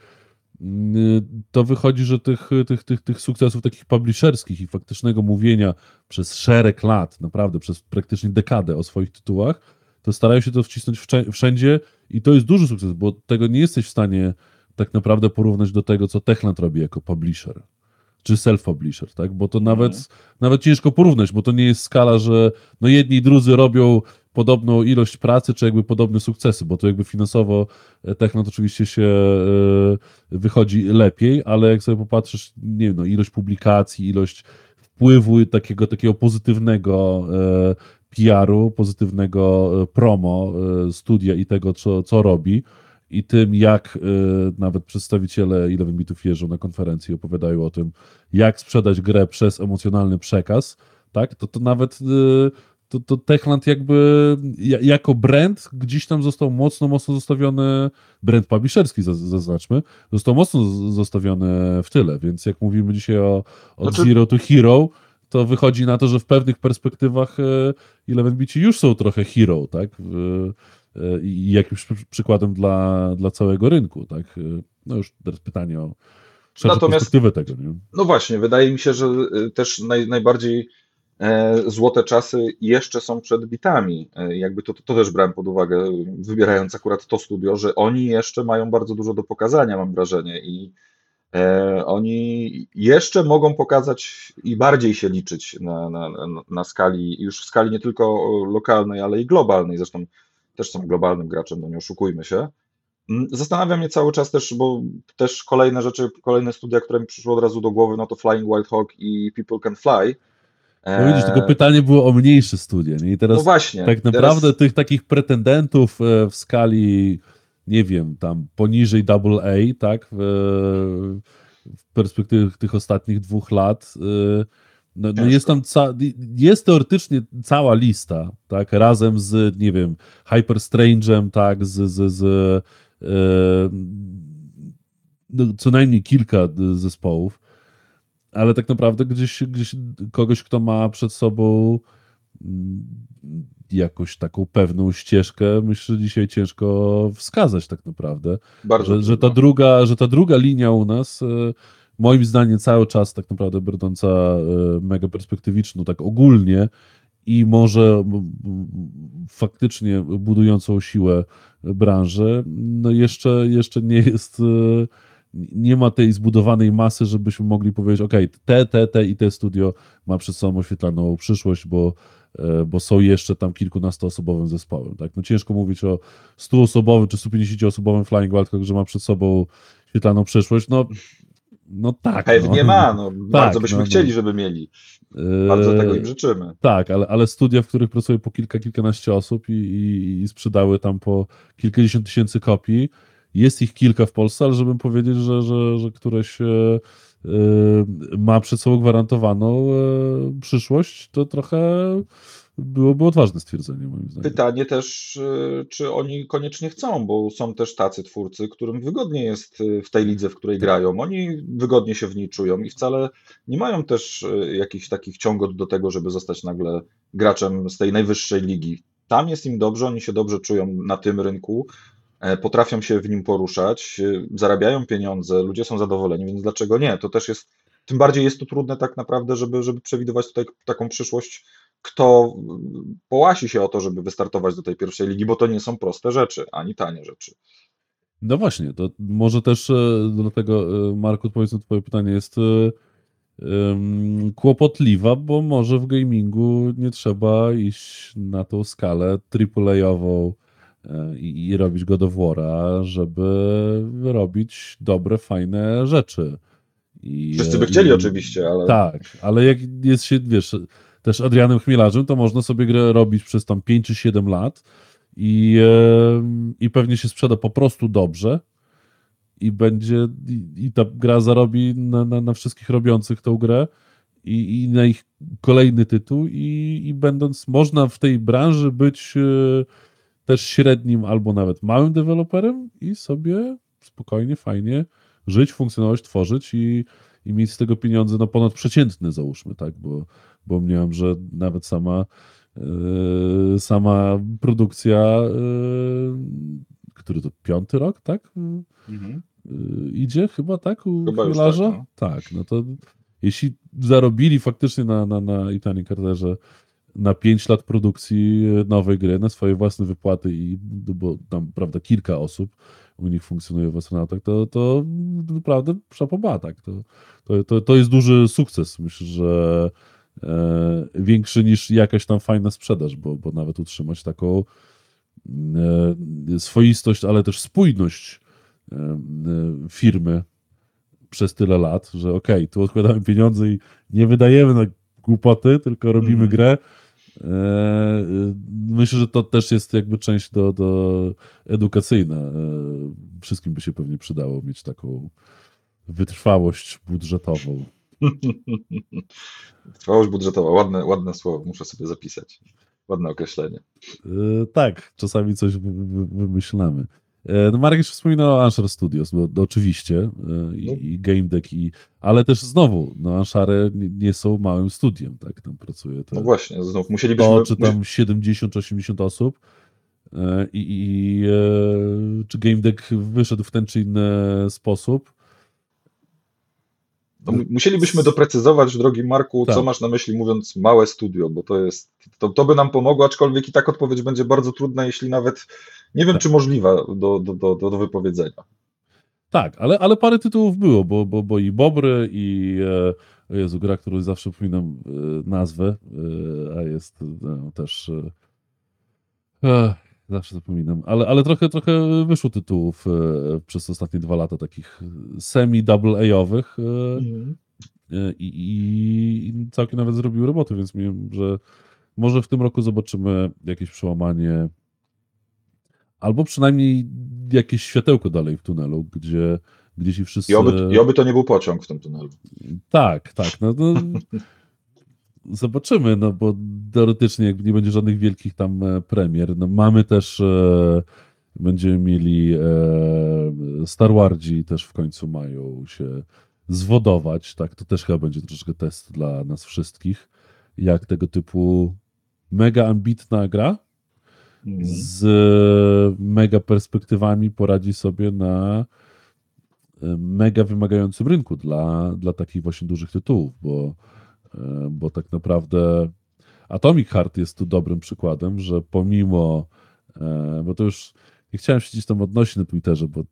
to wychodzi, że tych, tych, tych, tych sukcesów takich publisherskich i faktycznego mówienia przez szereg lat, naprawdę przez praktycznie dekadę o swoich tytułach, to starają się to wcisnąć wszędzie i to jest duży sukces, bo tego nie jesteś w stanie tak naprawdę porównać do tego, co Techland robi jako publisher czy self-publisher, tak? Bo to nawet, Mhm. nawet ciężko porównać, bo to nie jest skala, że no jedni i drudzy robią podobną ilość pracy, czy jakby podobne sukcesy, bo to jakby finansowo e, Techland oczywiście się e, wychodzi lepiej, ale jak sobie popatrzysz, nie wiem, no, ilość publikacji, ilość wpływu takiego, takiego pozytywnego e, PR-u, pozytywnego promo studia i tego, co, co robi, i tym, jak nawet przedstawiciele Eleven Bitów jeżdżą na konferencji opowiadają o tym, jak sprzedać grę przez emocjonalny przekaz, tak, to to nawet to, to Techland jakby ja, jako brand gdzieś tam został mocno, mocno zostawiony, brand publisherski zaz- zaznaczmy, został mocno zostawiony w tyle, więc jak mówimy dzisiaj o od Znaczy- Zero to Hero, to wychodzi na to, że w pewnych perspektywach y, Eleven Bici już są trochę hero, tak, Y, i jakimś przy- przykładem dla, dla całego rynku, tak? No już teraz pytanie o szerszą Natomiast- perspektywę tego, nie? No właśnie, wydaje mi się, że też naj, najbardziej e, złote czasy jeszcze są przed bitami. E, jakby to, to też brałem pod uwagę, wybierając akurat to studio, że oni jeszcze mają bardzo dużo do pokazania, mam wrażenie, i e, oni jeszcze mogą pokazać i bardziej się liczyć na, na, na, skali, już w skali nie tylko lokalnej, ale i globalnej. Zresztą też są globalnym graczem, no nie oszukujmy się. Mm, Zastanawia mnie cały czas też, bo też kolejne rzeczy, kolejne studia, które mi przyszły od razu do głowy, no to Flying Wild Hawk i People Can Fly. No widzisz, tylko Eee, pytanie było o mniejsze studia, nie? I teraz No właśnie. tak teraz- naprawdę tych takich pretendentów e, w skali, nie wiem, tam poniżej double A, tak? W, perspektywie tych ostatnich dwóch lat, e, no, no jest tam, ca- jest teoretycznie cała lista, tak? Razem z, nie wiem, Hyper Strange'em, tak? Z, z, z e, no, co najmniej kilka e, zespołów, ale tak naprawdę gdzieś, gdzieś kogoś, kto ma przed sobą mm, jakąś taką pewną ścieżkę, myślę, że dzisiaj ciężko wskazać tak naprawdę, bardzo że, że, ta druga, że ta druga linia u nas, e, moim zdaniem cały czas tak naprawdę będąca e, mega perspektywiczną, tak ogólnie i może faktycznie budującą siłę branży, no jeszcze, jeszcze nie jest, e, nie ma tej zbudowanej masy, żebyśmy mogli powiedzieć, ok, te, te, te i te studio ma przed sobą oświetlaną przyszłość, bo, e, bo są jeszcze tam kilkunastoosobowym zespołem. Tak? No ciężko mówić o 100-osobowym czy 150-osobowym Flying Wild Hawk, że ma przed sobą świetlaną przyszłość. No, no tak. Pewnie no. ma, no, bardzo byśmy no, no. chcieli, żeby mieli. E, Bardzo tego im życzymy. tak, ale, ale studia, w których pracuje po kilka, kilkanaście osób i, i, i sprzedały tam po kilkadziesiąt tysięcy kopii, jest ich kilka w Polsce, ale żebym powiedzieć, że, że, że któreś e, e, ma przed sobą gwarantowaną e, przyszłość, to trochę byłoby odważne stwierdzenie, moim zdaniem. Pytanie też, czy oni koniecznie chcą, bo są też tacy twórcy, którym wygodnie jest w tej lidze, w której grają. Oni wygodnie się w niej czują i wcale nie mają też jakichś takich ciągot do tego, żeby zostać nagle graczem z tej najwyższej ligi. Tam jest im dobrze, oni się dobrze czują na tym rynku, potrafią się w nim poruszać, zarabiają pieniądze, ludzie są zadowoleni, więc dlaczego nie? To też jest, tym bardziej jest to trudne tak naprawdę, żeby, żeby przewidywać tutaj taką przyszłość kto połasi się o to, żeby wystartować do tej pierwszej ligi, bo to nie są proste rzeczy, ani tanie rzeczy. No właśnie, to może też e, dlatego, e, Marku, odpowiedź na twoje pytanie jest e, kłopotliwa, bo może w gamingu nie trzeba iść na tą skalę AAA-ową i, i robić go do wora, żeby robić dobre, fajne rzeczy. I, Wszyscy by chcieli i, oczywiście, ale... Tak, ale jak jest się, wiesz, też Adrianem Chmielarzem, to można sobie grę robić przez tam 5 czy 7 lat i, i pewnie się sprzeda po prostu dobrze i będzie, i, i ta gra zarobi na, na, na, wszystkich robiących tą grę i, i na ich kolejny tytuł i, i będąc, można w tej branży być e, też średnim albo nawet małym deweloperem i sobie spokojnie, fajnie żyć, funkcjonować, tworzyć i, i mieć z tego pieniądze no ponadprzeciętne załóżmy, tak, bo bo miałem, że nawet sama yy, sama produkcja, yy, który to piąty rok, tak? Mhm. Yy, idzie chyba, tak? U chyba tak, no. tak, no to jeśli zarobili faktycznie na, na, na Itanii Carterze na 5 lat produkcji nowej gry, na swoje własne wypłaty i bo tam, prawda, kilka osób u nich funkcjonuje w astronautach, to, to naprawdę szapoba, tak. To, to, to, to jest duży sukces. Myślę, że E, większy niż jakaś tam fajna sprzedaż, bo, bo nawet utrzymać taką e, swoistość, ale też spójność e, firmy przez tyle lat, że okej, okay, tu odkładamy pieniądze i nie wydajemy na głupoty, tylko robimy mm. grę. Myślę, że to też jest jakby część do, do edukacyjna. Wszystkim by się pewnie przydało mieć taką wytrwałość budżetową. Trwałość budżetowa, ładne, ładne słowo, muszę sobie zapisać. Ładne określenie. Yy, tak, czasami coś wymyślamy. Yy, no Marek już wspominał o Anshar Studios, bo no, oczywiście yy, i, no. i Game Deck, i, ale też znowu, no Anshare nie, nie są małym studiem, tak, tam pracuje. Te, no właśnie, znów musielibyśmy... To, czy tam 70-80 osób i, i czy Game Deck wyszedł w ten czy inny sposób, to musielibyśmy doprecyzować, drogi Marku, tak. co masz na myśli mówiąc małe studio, bo to jest, to, to by nam pomogło, aczkolwiek i tak odpowiedź będzie bardzo trudna, jeśli nawet nie wiem, tak. czy możliwa do, do, do, do wypowiedzenia. Tak, ale, ale parę tytułów było, bo, bo, bo i Bobry, i e, Jezu, gra, którą zawsze przypominam e, nazwę, e, a jest e, też e, Zawsze zapominam, ale, ale trochę, trochę wyszło tytułów e, przez ostatnie dwa lata takich semi-double A-owych e, mhm. e, i, i, całkiem nawet zrobił roboty, więc wiem, że może w tym roku zobaczymy jakieś przełamanie albo przynajmniej jakieś światełko dalej w tunelu, gdzie, gdzie ci wszyscy... I oby, I oby to nie był pociąg w tym tunelu. Tak, tak. No, no zobaczymy, no bo teoretycznie nie będzie żadnych wielkich tam e, premier. No mamy też, e, będziemy mieli e, Star Wardzi też w końcu mają się zwodować, tak, to też chyba będzie troszeczkę test dla nas wszystkich, jak tego typu mega ambitna gra. Z mega perspektywami poradzi sobie na e, mega wymagającym rynku dla, dla takich właśnie dużych tytułów, bo E, bo tak naprawdę Atomic Heart jest tu dobrym przykładem, że pomimo, e, bo to już nie chciałem się gdzieś tam odnosić na Twitterze, bo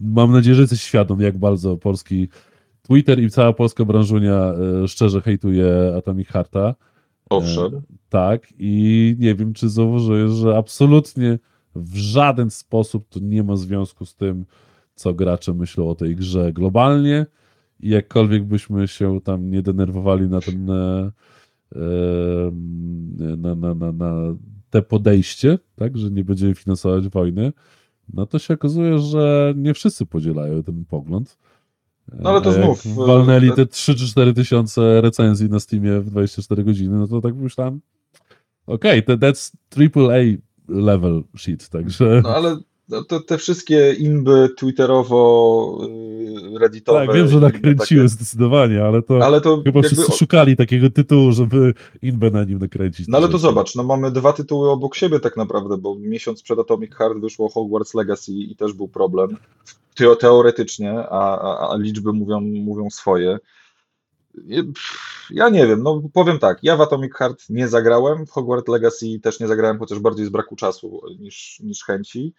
mam nadzieję, że jesteś świadom, jak bardzo polski Twitter i cała polska branżunia e, szczerze hejtuje Atomic Hearta. Owszem. Tak, i nie wiem, czy zauważyłeś, że absolutnie w żaden sposób to nie ma związku z tym, co gracze myślą o tej grze globalnie i jakkolwiek byśmy się tam nie denerwowali na ten e, na, na, na, na te podejście, tak, że nie będziemy finansować wojny, no to się okazuje, że nie wszyscy podzielają ten pogląd. No ale to jak znów, e, Walnęli te 3 czy 4 tysiące recenzji na Steamie w 24 godziny, no to tak myślałem, okej, okay, that's AAA level shit, także... No ale te, te wszystkie inby twitterowo y, redditowe. Tak, wiem, że nakręciły takie... zdecydowanie, ale to, ale to chyba jakby... wszyscy szukali takiego tytułu, żeby inbę na nim nakręcić. No ale to zobacz, no mamy dwa tytuły obok siebie tak naprawdę, bo miesiąc przed Atomic Heart wyszło Hogwarts Legacy i też był problem. Teoretycznie, a, a, a liczby mówią, mówią swoje. Ja nie wiem, no powiem tak, ja w Atomic Heart nie zagrałem, w Hogwarts Legacy też nie zagrałem, chociaż bardziej z braku czasu niż, niż chęci.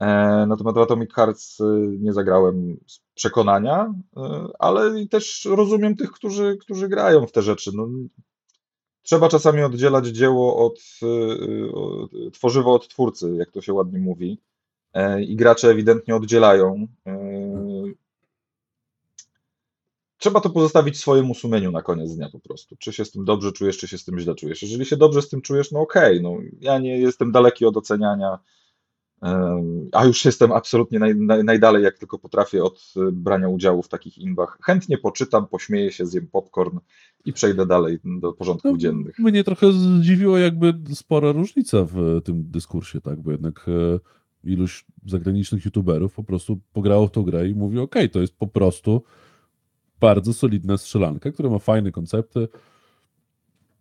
E, natomiast w Atomic Hearts y, nie zagrałem z przekonania, y, ale też rozumiem tych, którzy, którzy grają w te rzeczy. No, trzeba czasami oddzielać dzieło od y, tworzywo od twórcy, jak to się ładnie mówi. E, I gracze ewidentnie oddzielają. E, trzeba to pozostawić swojemu sumieniu na koniec dnia po prostu. Czy się z tym dobrze czujesz, czy się z tym źle czujesz. Jeżeli się dobrze z tym czujesz, no okej, okay, no ja nie jestem daleki od oceniania a już jestem absolutnie naj, naj, najdalej, jak tylko potrafię, od y, brania udziału w takich imbach. Chętnie poczytam, pośmieję się, zjem popcorn i przejdę dalej do porządków no, dziennych. Mnie trochę zdziwiło jakby spora różnica w tym dyskursie, tak, bo jednak e, iluś zagranicznych youtuberów po prostu pograło w tą grę i mówi, ok, to jest po prostu bardzo solidna strzelanka, która ma fajne koncepty,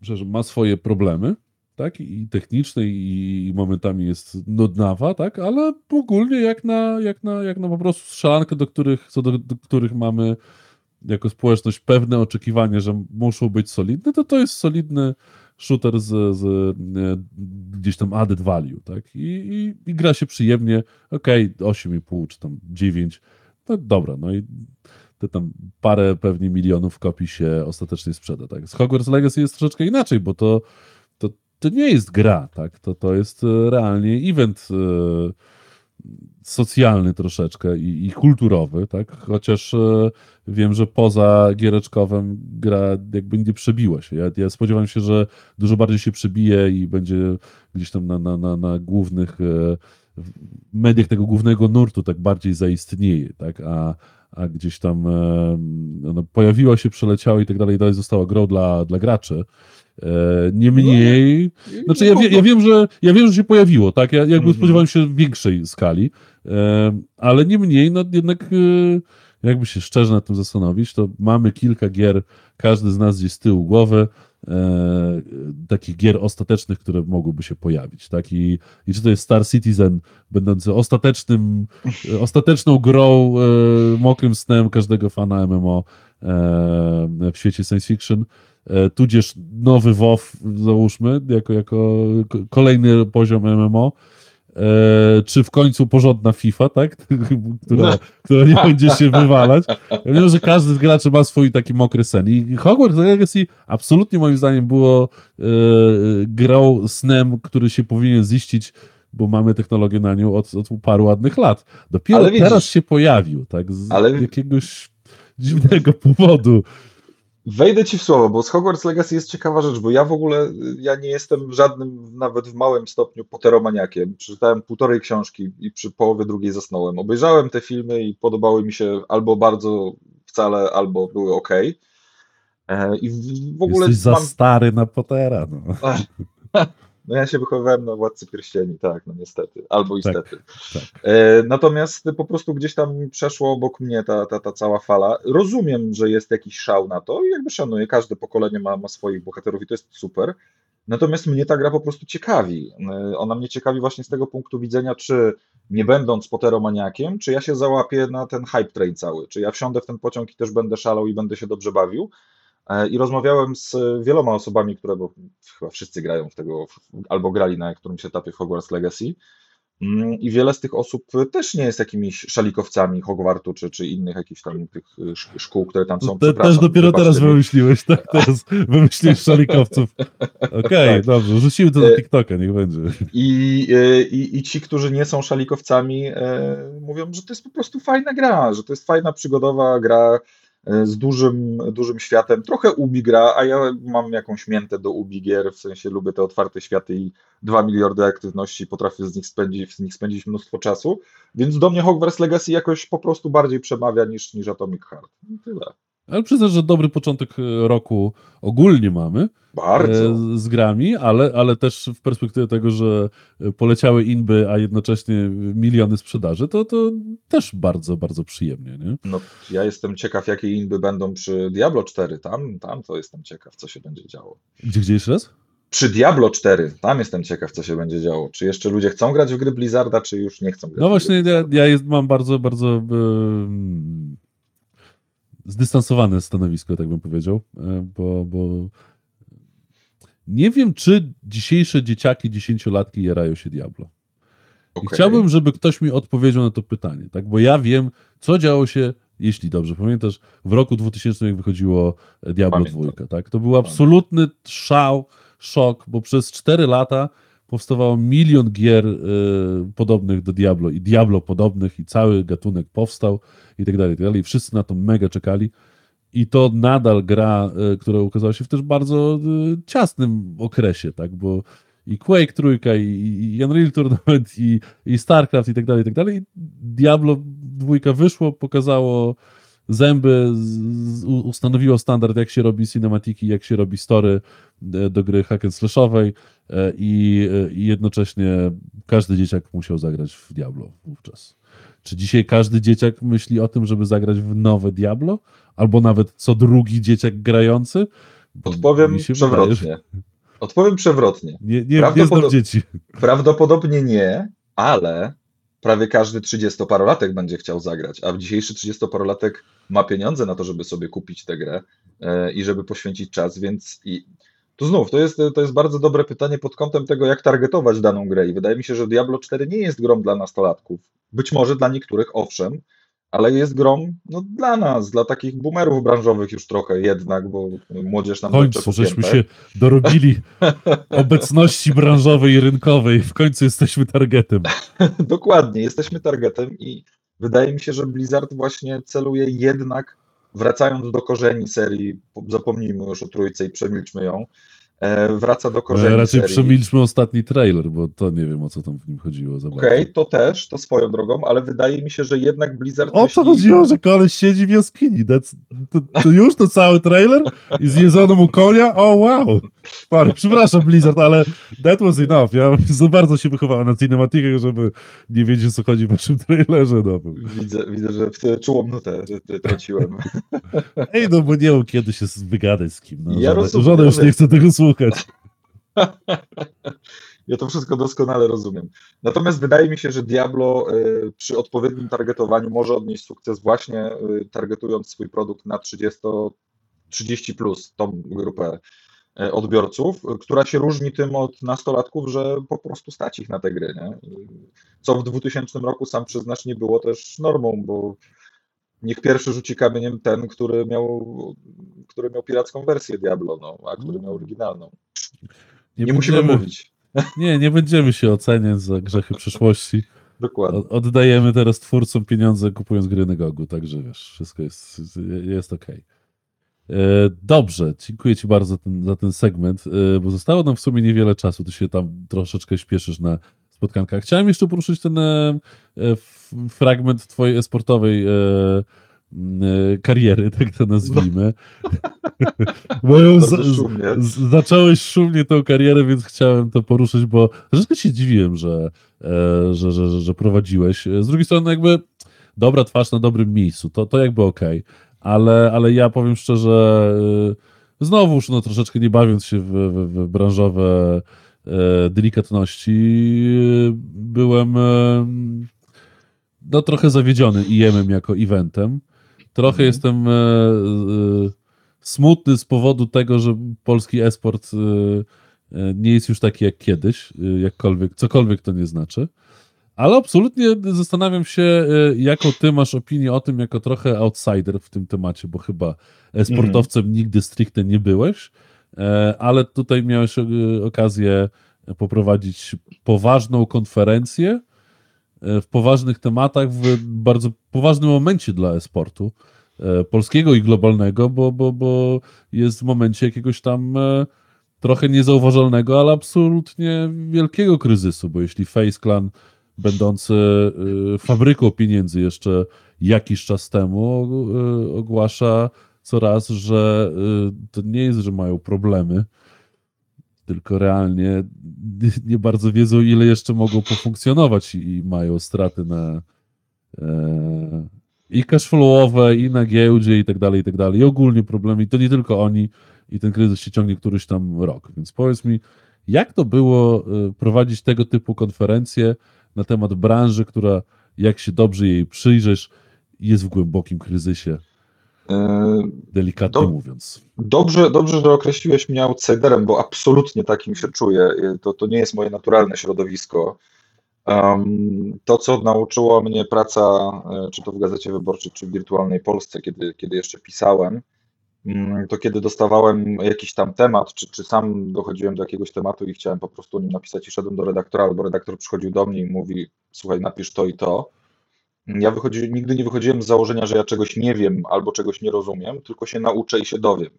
że ma swoje problemy, tak? I technicznej, i momentami jest nudnawa, tak? Ale ogólnie jak na, jak na, jak na po prostu strzelankę, do których, co do, do których mamy jako społeczność pewne oczekiwanie, że muszą być solidne, to to jest solidny shooter z, z e, gdzieś tam added value, tak? I, i, i gra się przyjemnie, okej, okay, 8,5 czy tam 9, no dobra, no i te tam parę pewnie milionów kopii się ostatecznie sprzeda, tak? Z Hogwarts Legacy jest troszeczkę inaczej, bo to to nie jest gra, tak? To, to jest e, realnie event e, socjalny troszeczkę i, i kulturowy, tak? Chociaż e, wiem, że poza giereczkowym gra jakby nie przebiła się. Ja, ja spodziewam się, że dużo bardziej się przebije i będzie gdzieś tam na, na, na, na głównych mediach tego głównego nurtu tak bardziej zaistnieje, tak? A, a gdzieś tam no, pojawiła się, przeleciała i tak dalej, dalej została grą dla, dla graczy. E, niemniej, znaczy ja, wie, ja, wiem, że ja wiem, że się pojawiło, tak? Ja jakby mhm. spodziewałem się większej skali, e, ale niemniej, no jednak e, jakby się szczerze nad tym zastanowić, to mamy kilka gier, każdy z nas gdzieś z tyłu głowy, e, takich gier ostatecznych, które mogłyby się pojawić, tak? I, I czy to jest Star Citizen, będący ostatecznym, ostateczną grą, e, mokrym snem każdego fana MMO e, w świecie science fiction, tudzież nowy WoW, załóżmy, jako, jako kolejny poziom MMO, e, czy w końcu porządna FIFA, tak? która, no. która nie będzie się wywalać. Ja wiem, że każdy z graczy ma swój taki mokry sen. I Hogwarts Legacy absolutnie moim zdaniem było e, grą snem, który się powinien ziścić, bo mamy technologię na nią od, od paru ładnych lat. Dopiero teraz się pojawił, tak? Z ale... jakiegoś dziwnego powodu. Wejdę ci w słowo, bo z Hogwarts Legacy jest ciekawa rzecz, bo ja w ogóle, ja nie jestem żadnym, nawet w małym stopniu, poteromaniakiem. Przeczytałem półtorej książki i przy połowie drugiej zasnąłem. Obejrzałem te filmy i podobały mi się albo bardzo wcale, albo były ok. E, I w ogóle Jesteś mam... za stary na Pottera. No. No ja się wychowywałem na Władcy Pierścieni, tak, no niestety, albo istety. Tak, tak. E, natomiast po prostu gdzieś tam przeszło obok mnie ta, ta, ta cała fala. Rozumiem, że jest jakiś szał na to i jakby szanuję, każde pokolenie ma, ma swoich bohaterów i to jest super. Natomiast mnie ta gra po prostu ciekawi. E, ona mnie ciekawi właśnie z tego punktu widzenia, czy nie będąc poteromaniakiem, czy ja się załapię na ten hype train cały, czy ja wsiądę w ten pociąg i też będę szalał i będę się dobrze bawił, I rozmawiałem z wieloma osobami, które, bo chyba wszyscy grają w tego, albo grali na którymś etapie w Hogwarts Legacy. Mm, I wiele z tych osób też nie jest jakimiś szalikowcami Hogwartu czy, czy innych jakichś tam tych szkół, które tam są. Te, też dopiero teraz wymyśliłeś, tak? Teraz wymyśliłeś szalikowców. Okej, okay, tak. dobrze, rzucimy to e, TikToka, niech będzie. I, e, i, I ci, którzy nie są szalikowcami, mówią, że to jest po prostu fajna gra, że to jest fajna, przygodowa gra e, z dużym, dużym światem. Trochę Ubi gra, a ja mam jakąś miętę do Ubi gier, w sensie lubię te otwarte światy i 2 miliardy aktywności, potrafię z nich spędzić, z nich spędzić mnóstwo czasu, więc do mnie Hogwarts Legacy jakoś po prostu bardziej przemawia niż, niż Atomic Heart. I tyle. Ale przyznasz, że dobry początek e, roku ogólnie mamy. Bardzo. E, z grami, ale, ale też w perspektywie tego, że poleciały inby, a jednocześnie miliony sprzedaży, to, to też bardzo, bardzo przyjemnie, nie? No, ja jestem ciekaw, jakie inby będą przy Diablo 4. Tam, tam to jestem ciekaw, co się będzie działo. Gdzie, gdzie jeszcze raz? Przy Diablo 4, tam jestem ciekaw, co się będzie działo. Czy jeszcze ludzie chcą grać w gry Blizzarda, czy już nie chcą grać No właśnie, ja, ja jest, mam bardzo, bardzo zdystansowane stanowisko, tak bym powiedział, e, bo, bo nie wiem, czy dzisiejsze dzieciaki, dziesięciolatki jarają się Diablo. Okay. I chciałbym, żeby ktoś mi odpowiedział na to pytanie, tak? Bo ja wiem, co działo się, jeśli dobrze pamiętasz, w roku 2000, jak wychodziło Diablo Pamiętam. 2, tak? To był absolutny szał, szok, bo przez 4 lata powstawało milion gier y, podobnych do Diablo i Diablo podobnych i cały gatunek powstał i tak dalej, i tak dalej. Wszyscy na to mega czekali. I to nadal gra, y, która ukazała się w też bardzo y, ciasnym okresie, tak, bo i Quake trójka, i, i Unreal Tournament, i, i StarCraft i tak dalej, i tak dalej. Diablo dwójka wyszło, pokazało zęby, z, ustanowiło standard, jak się robi cinematiki, jak się robi story e, do gry hack and slashowej e, i, i jednocześnie każdy dzieciak musiał zagrać w Diablo wówczas. Czy dzisiaj każdy dzieciak myśli o tym, żeby zagrać w nowe Diablo? Albo nawet co drugi dzieciak grający? Odpowiem przewrotnie. Wydaje, że... Odpowiem przewrotnie. Nie, nie, Prawdopodob... nie dzieci. Prawdopodobnie nie, ale prawie każdy 30-parolatek będzie chciał zagrać, a dzisiejszy 30-parolatek ma pieniądze na to, żeby sobie kupić tę grę e, i żeby poświęcić czas, więc i tu znów, to jest, to jest bardzo dobre pytanie pod kątem tego, jak targetować daną grę i wydaje mi się, że Diablo 4 nie jest grą dla nastolatków. Być może dla niektórych owszem, ale jest grą no, dla nas, dla takich boomerów branżowych już trochę jednak, bo młodzież nam W końcu żeśmy się dorobili obecności branżowej i rynkowej. W końcu jesteśmy targetem. Dokładnie, jesteśmy targetem i wydaje mi się, że Blizzard właśnie celuje jednak, wracając do korzeni serii, zapomnijmy już o trójce i przemilczmy ją, wraca do korzeni Raczej serii. przemilczmy ostatni trailer, bo to nie wiem, o co tam w nim chodziło. Okej, okay, to też, to swoją drogą, ale wydaje mi się, że jednak Blizzard... O co chodziło, że koleś siedzi w jaskini? To, to, już to cały trailer? I zjedzono mu konia? O wow! Parę, przepraszam Blizzard, ale that was enough. Ja za bardzo się wychowałem na cinematikach, żeby nie wiedzieć, o co chodzi w waszym trailerze. No. Widzę, widzę, że czułą nutę traciłem. Ej, no bo nie wiem, kiedy się wygadać z kim. No, ja żaden, rozumiem, żaden już nie chce tego słuchać słuchać. Ja to wszystko doskonale rozumiem. Natomiast wydaje mi się, że Diablo y, przy odpowiednim targetowaniu może odnieść sukces właśnie y, targetując swój produkt na 30, 30 plus tą grupę y, odbiorców, która się różni tym od nastolatków, że po prostu stać ich na te gry. Nie? Co w 2000 roku sam przyznasz nie było też normą, bo niech pierwszy rzuci kamieniem ten, który miał, który miał piracką wersję Diablo, no, a który miał oryginalną. Nie, nie musimy mówić. Nie, nie będziemy się oceniać za grzechy przeszłości. Dokładnie. Oddajemy teraz twórcom pieniądze kupując gry na Gogu, także wiesz, wszystko jest, jest ok. E, dobrze, dziękuję Ci bardzo za ten, za ten segment, e, bo zostało nam w sumie niewiele czasu, Ty się tam troszeczkę śpieszysz na spotkankach. Chciałem jeszcze poruszyć ten e, fragment Twojej sportowej kariery, tak to nazwijmy. bo ją z, z, zacząłeś szumnie tą karierę, więc chciałem to poruszyć, bo troszeczkę się dziwiłem, że, że, że, że, prowadziłeś. Z drugiej strony jakby dobra twarz na dobrym miejscu, to, to jakby okej, okay. ale, ale ja powiem szczerze, znowuż no troszeczkę nie bawiąc się w, w, w branżowe delikatności, byłem no trochę zawiedziony IEM-em jako eventem. Trochę mhm. jestem e, e, smutny z powodu tego, że polski esport e, e nie jest już taki jak kiedyś, e, jakkolwiek, cokolwiek to nie znaczy. Ale absolutnie zastanawiam się, e, jaką ty masz opinię o tym, jako trochę outsider w tym temacie, bo chyba sportowcem mhm. nigdy stricte nie byłeś, ale tutaj miałeś okazję poprowadzić poważną konferencję w poważnych tematach, w bardzo poważnym momencie dla e-sportu. e, polskiego i globalnego, bo, bo, bo jest w momencie jakiegoś tam e, trochę niezauważalnego, ale absolutnie wielkiego kryzysu, bo jeśli Face Clan będący e, fabryką pieniędzy jeszcze jakiś czas temu e, ogłasza coraz, że e, to nie jest, że mają problemy, tylko realnie nie bardzo wiedzą, ile jeszcze mogą pofunkcjonować i, mają straty na e, i cashflowowe, i na giełdzie, i tak dalej, i tak dalej. I ogólnie problemy, i to nie tylko oni, i ten kryzys się ciągnie któryś tam rok. Więc powiedz mi, jak to było e, prowadzić tego typu konferencje na temat branży, która, jak się dobrze jej przyjrzysz, jest w głębokim kryzysie, delikatnie Do- mówiąc. Dobrze, dobrze, że określiłeś mnie outsiderem, bo absolutnie takim się czuję. E, To, to nie jest moje naturalne środowisko. Um, to, co nauczyła mnie praca, e, czy to w Gazecie Wyborczej, czy w Wirtualnej Polsce, kiedy, kiedy jeszcze pisałem, mm, to kiedy dostawałem jakiś tam temat, czy, czy sam dochodziłem do jakiegoś tematu i chciałem po prostu o nim napisać i szedłem do redaktora, albo redaktor przychodził do mnie i mówi, słuchaj, napisz to i to. Ja wychodzi, nigdy nie wychodziłem z założenia, że ja czegoś nie wiem albo czegoś nie rozumiem, tylko się nauczę i się dowiem.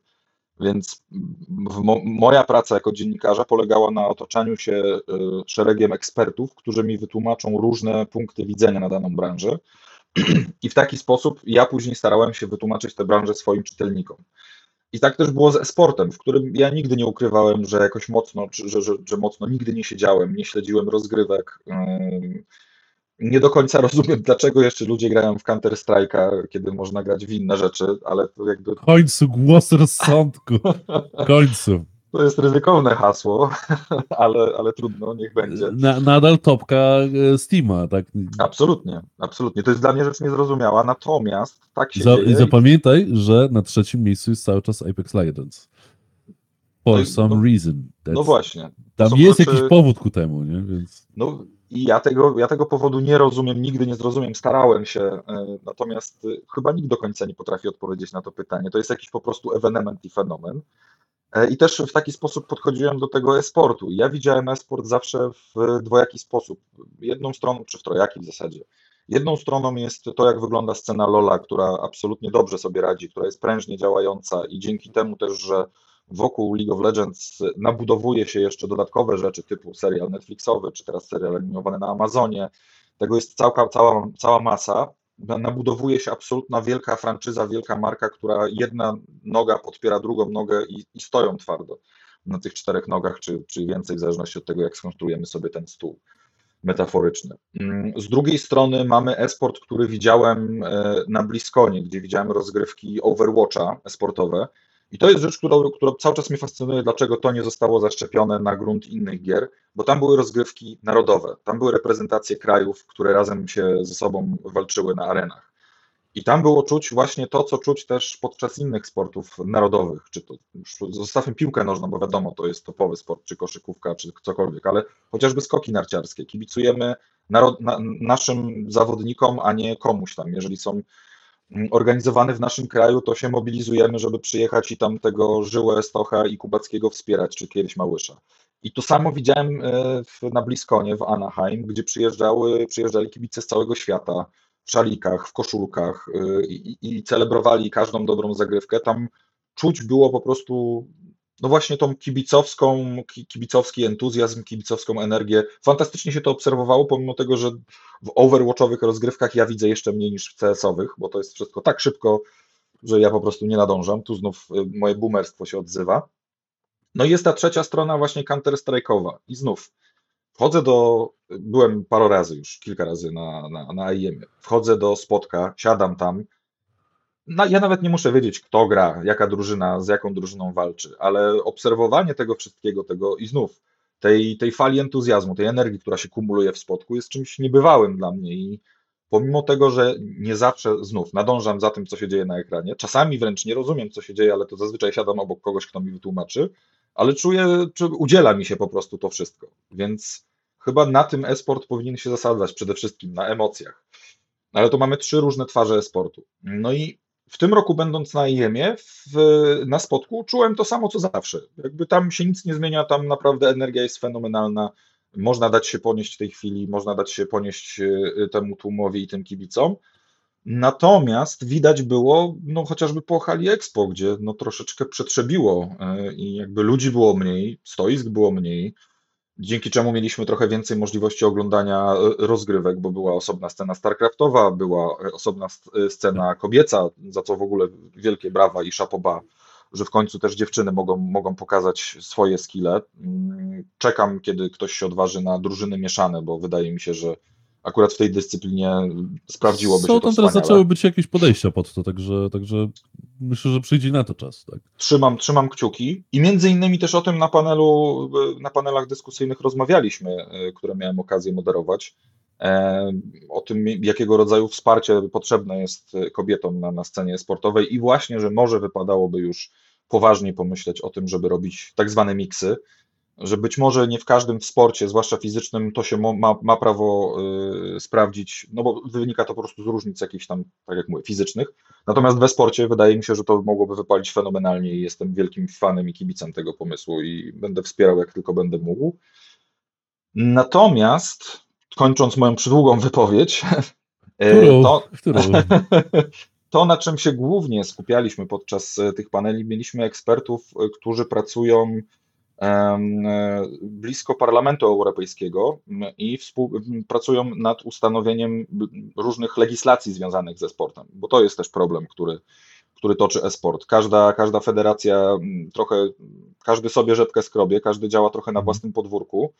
Więc mo, moja praca jako dziennikarza polegała na otaczaniu się y, szeregiem ekspertów, którzy mi wytłumaczą różne punkty widzenia na daną branżę. I w taki sposób ja później starałem się wytłumaczyć tę branżę swoim czytelnikom. I tak też było z e-sportem, w którym ja nigdy nie ukrywałem, że jakoś mocno, że, że, że mocno nigdy nie siedziałem, nie śledziłem rozgrywek. Yy, nie do końca rozumiem, dlaczego jeszcze ludzie grają w Counter Strike'a, kiedy można grać w inne rzeczy, ale to jakby W końcu głos rozsądku. W końcu. to jest ryzykowne hasło, ale, ale trudno, niech będzie. Na, nadal topka e, Steama, tak? Absolutnie, absolutnie. To jest dla mnie rzecz niezrozumiała, natomiast tak się Za, dzieje. I zapamiętaj, że na trzecim miejscu jest cały czas Apex Legends. For No some no- reason. No That's- właśnie. Tam jest rzeczy- jakiś powód ku temu, nie? Więc No i ja tego, ja tego powodu nie rozumiem, nigdy nie zrozumiem, starałem się, e, natomiast e, chyba nikt do końca nie potrafi odpowiedzieć na to pytanie. To jest jakiś po prostu ewenement i fenomen. E, I też w taki sposób podchodziłem do tego e-sportu. Ja widziałem e-sport zawsze w dwojaki sposób. Jedną stroną, czy w trojaki w zasadzie. Jedną stroną jest to, jak wygląda scena LoLa, która absolutnie dobrze sobie radzi, która jest prężnie działająca i dzięki temu też, że wokół League of Legends nabudowuje się jeszcze dodatkowe rzeczy typu serial Netflixowy, czy teraz serial animowany na Amazonie. Tego jest cała, cała, cała masa. Nabudowuje się absolutna wielka franczyza, wielka marka, która jedna noga podpiera drugą nogę i, i stoją twardo na tych czterech nogach, czy, czy więcej, w zależności od tego, jak skonstruujemy sobie ten stół metaforyczny. Mm, Z drugiej strony mamy esport, który widziałem e, na Bliskonie, gdzie widziałem rozgrywki Overwatcha esportowe. I to jest rzecz, która cały czas mnie fascynuje, dlaczego to nie zostało zaszczepione na grunt innych gier, bo tam były rozgrywki narodowe, tam były reprezentacje krajów, które razem się ze sobą walczyły na arenach. I tam było czuć właśnie to, co czuć też podczas innych sportów narodowych, czy to zostawmy piłkę nożną, bo wiadomo, to jest topowy sport, czy koszykówka, czy cokolwiek, ale chociażby skoki narciarskie. Kibicujemy na, naszym zawodnikom, a nie komuś tam. Jeżeli są mm, organizowane w naszym kraju, to się mobilizujemy, żeby przyjechać i tam tego Żyłę, Stocha i Kubackiego wspierać, czy kiedyś Małysza. I to samo widziałem e, w, na Bliskonie w Anaheim, gdzie przyjeżdżały, przyjeżdżali kibice z całego świata, w szalikach, w koszulkach y, i, i celebrowali każdą dobrą zagrywkę. Tam czuć było po prostu, no właśnie tą kibicowską, ki- kibicowski entuzjazm, kibicowską energię. Fantastycznie się to obserwowało, pomimo tego, że w overwatchowych rozgrywkach ja widzę jeszcze mniej niż w CS-owych, bo to jest wszystko tak szybko, że ja po prostu nie nadążam. Tu znów y, moje boomerstwo się odzywa. No i jest ta trzecia strona właśnie Counter-Strike'owa i znów Wchodzę do, byłem parę razy już, kilka razy na, na, na IEM. Wchodzę do spotka, siadam tam. No, ja nawet nie muszę wiedzieć, kto gra, jaka drużyna, z jaką drużyną walczy, ale obserwowanie tego wszystkiego, tego i znów tej, tej fali entuzjazmu, tej energii, która się kumuluje w spotku, jest czymś niebywałym dla mnie. I pomimo tego, że nie zawsze znów nadążam za tym, co się dzieje na ekranie, czasami wręcz nie rozumiem, co się dzieje, ale to zazwyczaj siadam obok kogoś, kto mi wytłumaczy, ale czuję, czy udziela mi się po prostu to wszystko. Więc chyba na tym e-sport powinien się zasadzać przede wszystkim, na emocjach. Ale to mamy trzy różne twarze e-sportu. No i w tym roku, będąc na IEM-ie, na spotku, czułem to samo co zawsze. Jakby tam się nic nie zmienia, tam naprawdę energia jest fenomenalna. Można dać się ponieść tej chwili, można dać się ponieść y, temu tłumowi i tym kibicom. Natomiast widać było, no chociażby po hali Expo, gdzie no troszeczkę przetrzebiło e, i jakby ludzi było mniej, stoisk było mniej, dzięki czemu mieliśmy trochę więcej możliwości oglądania e, rozgrywek, bo była osobna scena StarCraftowa, była e, osobna scena kobieca, za co w ogóle wielkie brawa i szapoba, że w końcu też dziewczyny mogą, mogą pokazać swoje skille. Mm, czekam, kiedy ktoś się odważy na drużyny mieszane, bo wydaje mi się, że akurat w tej dyscyplinie sprawdziłoby Są się to tam teraz zaczęły być jakieś podejścia pod to, także, także myślę, że przyjdzie na to czas. Tak. Trzymam, trzymam kciuki i między innymi też o tym na panelu, na panelach dyskusyjnych rozmawialiśmy, e, które miałem okazję moderować. E, O tym, jakiego rodzaju wsparcie potrzebne jest kobietom na, na scenie sportowej i właśnie, że może wypadałoby już poważnie pomyśleć o tym, żeby robić tak zwane miksy, że być może nie w każdym sporcie, zwłaszcza fizycznym, to się ma, ma prawo y, sprawdzić, no bo wynika to po prostu z różnic jakichś tam, tak jak mówię, fizycznych. Natomiast we sporcie wydaje mi się, że to mogłoby wypalić fenomenalnie i jestem wielkim fanem i kibicem tego pomysłu i będę wspierał jak tylko będę mógł. Natomiast, kończąc moją przydługą wypowiedź, y, Którą? to, Którą? to, na czym się głównie skupialiśmy podczas e, tych paneli, mieliśmy ekspertów, którzy pracują blisko Parlamentu Europejskiego i pracują nad ustanowieniem różnych legislacji związanych ze sportem, bo to jest też problem, który, który toczy e-sport. Każda, każda federacja trochę, każdy sobie rzepkę skrobie, każdy działa trochę na własnym podwórku,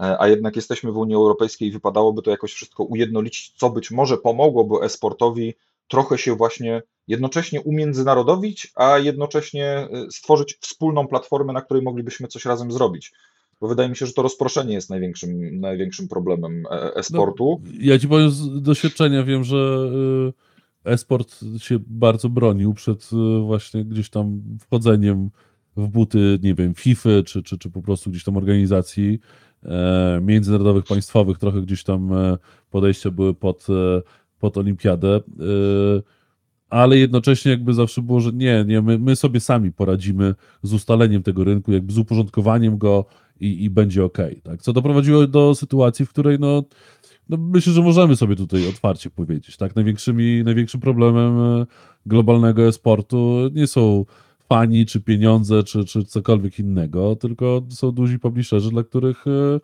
e, a jednak jesteśmy w Unii Europejskiej i wypadałoby to jakoś wszystko ujednolicić, co być może pomogłoby e-sportowi trochę się właśnie jednocześnie umiędzynarodowić, a jednocześnie y, stworzyć wspólną platformę, na której moglibyśmy coś razem zrobić. Bo wydaje mi się, że to rozproszenie jest największym, największym problemem e- e-sportu. No, ja ci powiem z doświadczenia, wiem, że y, e-sport się bardzo bronił przed y, właśnie gdzieś tam wchodzeniem w buty, nie wiem, FIFA, czy, czy, czy po prostu gdzieś tam organizacji e, międzynarodowych, państwowych, trochę gdzieś tam e, podejścia były pod, pod olimpiadę, e, ale jednocześnie jakby zawsze było, że nie, nie, my, my sobie sami poradzimy z ustaleniem tego rynku, jakby z uporządkowaniem go i, i będzie ok. Tak? Co doprowadziło do sytuacji, w której no, no myślę, że możemy sobie tutaj otwarcie powiedzieć, tak? Największymi, największym problemem e, globalnego e-sportu nie są fani, czy pieniądze, czy, czy cokolwiek innego, tylko są duzi publisherzy, dla których e,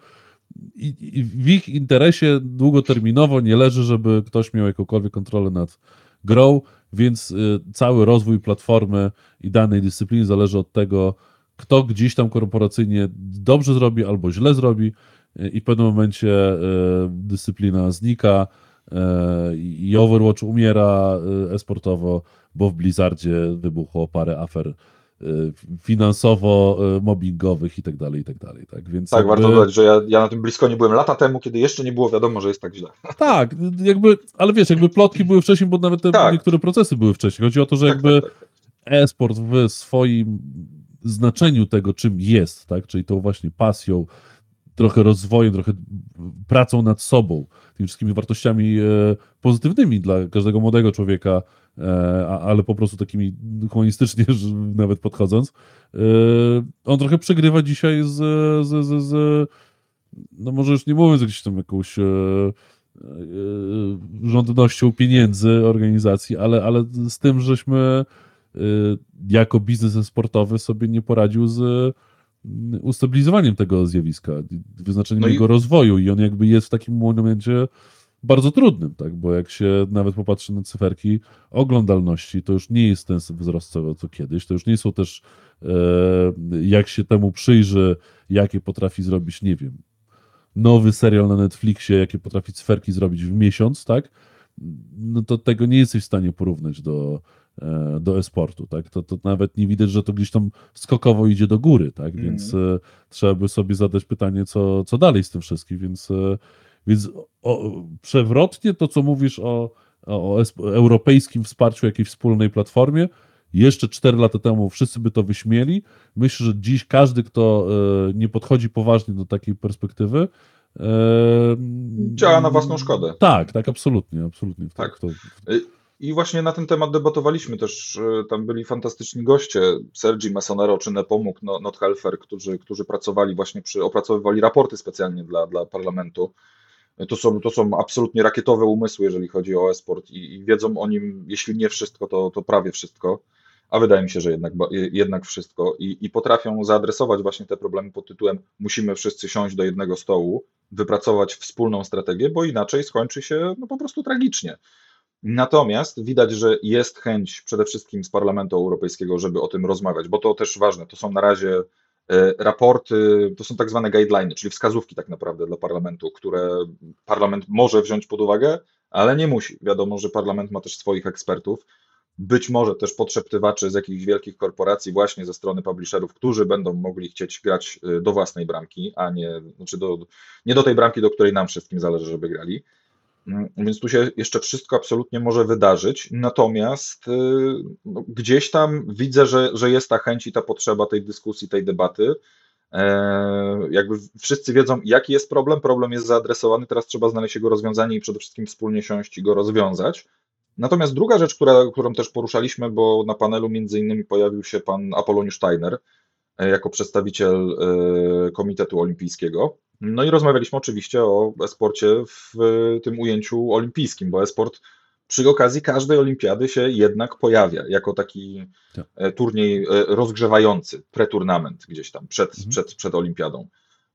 i, i w ich interesie długoterminowo nie leży, żeby ktoś miał jakąkolwiek kontrolę nad grą, więc y, cały rozwój platformy i danej dyscypliny zależy od tego, kto gdzieś tam korporacyjnie dobrze zrobi albo źle zrobi y, i w pewnym momencie y, dyscyplina znika i Overwatch umiera esportowo, bo w Blizzardzie wybuchło parę afer y, finansowo-mobbingowych i tak dalej, i tak dalej. Tak, Więc Tak, jakby- warto dodać, że ja, ja na tym blisko nie byłem lata temu, kiedy jeszcze nie było wiadomo, że jest tak źle. Tak, jakby, ale wiesz, jakby plotki były wcześniej, bo nawet te Tak. niektóre procesy były wcześniej. Chodzi o to, że Tak, jakby tak, tak. e-sport w swoim znaczeniu tego, czym jest, tak, czyli tą właśnie pasją, trochę rozwojem, trochę pracą nad sobą, tymi wszystkimi wartościami e, pozytywnymi dla każdego młodego człowieka, ale po prostu takimi humanistycznie nawet podchodząc, e, on trochę przegrywa dzisiaj z, z, z, z no może już nie mówiąc gdzieś tam jakąś e, e, rządnością pieniędzy organizacji, ale, ale z tym, żeśmy e, jako biznes sportowy sobie nie poradził z ustabilizowaniem tego zjawiska, wyznaczeniem No i- jego rozwoju i on jakby jest w takim momencie bardzo trudnym, tak, bo jak się nawet popatrzy na cyferki oglądalności, to już nie jest ten wzrost co, co kiedyś, to już nie są też e, jak się temu przyjrzy, jakie potrafi zrobić, nie wiem, nowy serial na Netflixie, jakie potrafi cyferki zrobić w miesiąc, tak? No to tego nie jesteś w stanie porównać do, e, do e-sportu, tak? To, to nawet nie widać, że to gdzieś tam skokowo idzie do góry, tak? Więc e, trzeba by sobie zadać pytanie, co, co dalej z tym wszystkim, więc, e, więc o, przewrotnie to, co mówisz o, o, europejskim wsparciu jakiejś wspólnej platformie, jeszcze 4 lata temu wszyscy by to wyśmieli. Myślę, że dziś każdy, kto e, nie podchodzi poważnie do takiej perspektywy, e, Działa na własną szkodę. Tak, tak, absolutnie, absolutnie. Tak. To, I właśnie na ten temat debatowaliśmy też, tam byli fantastyczni goście, Sergi Masonero czy Nepomuk no, Nothelfer, którzy, którzy pracowali właśnie przy, opracowywali raporty specjalnie dla, dla parlamentu To są, to są absolutnie rakietowe umysły, jeżeli chodzi o e-sport i, i wiedzą o nim, jeśli nie wszystko, to, to prawie wszystko, a wydaje mi się, że jednak, jednak wszystko i, i potrafią zaadresować właśnie te problemy pod tytułem musimy wszyscy siąść do jednego stołu, wypracować wspólną strategię, bo inaczej skończy się no, po prostu tragicznie. Natomiast widać, że jest chęć przede wszystkim z Parlamentu Europejskiego, żeby o tym rozmawiać, bo to też ważne. To są na razie raporty, to są tak zwane guidelines, czyli wskazówki tak naprawdę dla parlamentu, które parlament może wziąć pod uwagę, ale nie musi. Wiadomo, że parlament ma też swoich ekspertów, być może też podszeptywaczy z jakichś wielkich korporacji, właśnie ze strony publisherów, którzy będą mogli chcieć grać e, do własnej bramki, a nie, znaczy do, nie do tej bramki, do której nam wszystkim zależy, żeby grali. Mm, więc tu się jeszcze wszystko absolutnie może wydarzyć. Natomiast y, no, gdzieś tam widzę, że, że jest ta chęć i ta potrzeba tej dyskusji, tej debaty. E, jakby wszyscy wiedzą, jaki jest problem. Problem jest zaadresowany, teraz trzeba znaleźć jego rozwiązanie i przede wszystkim wspólnie siąść i go rozwiązać. Natomiast druga rzecz, która, którą też poruszaliśmy, bo na panelu między innymi pojawił się pan Apoloniusz Steiner e, jako przedstawiciel e, Komitetu Olimpijskiego. No i rozmawialiśmy oczywiście o esporcie w tym ujęciu olimpijskim, bo esport przy okazji każdej olimpiady się jednak pojawia jako taki tak. E, turniej e, rozgrzewający, preturnament gdzieś tam przed, mhm. przed, przed olimpiadą.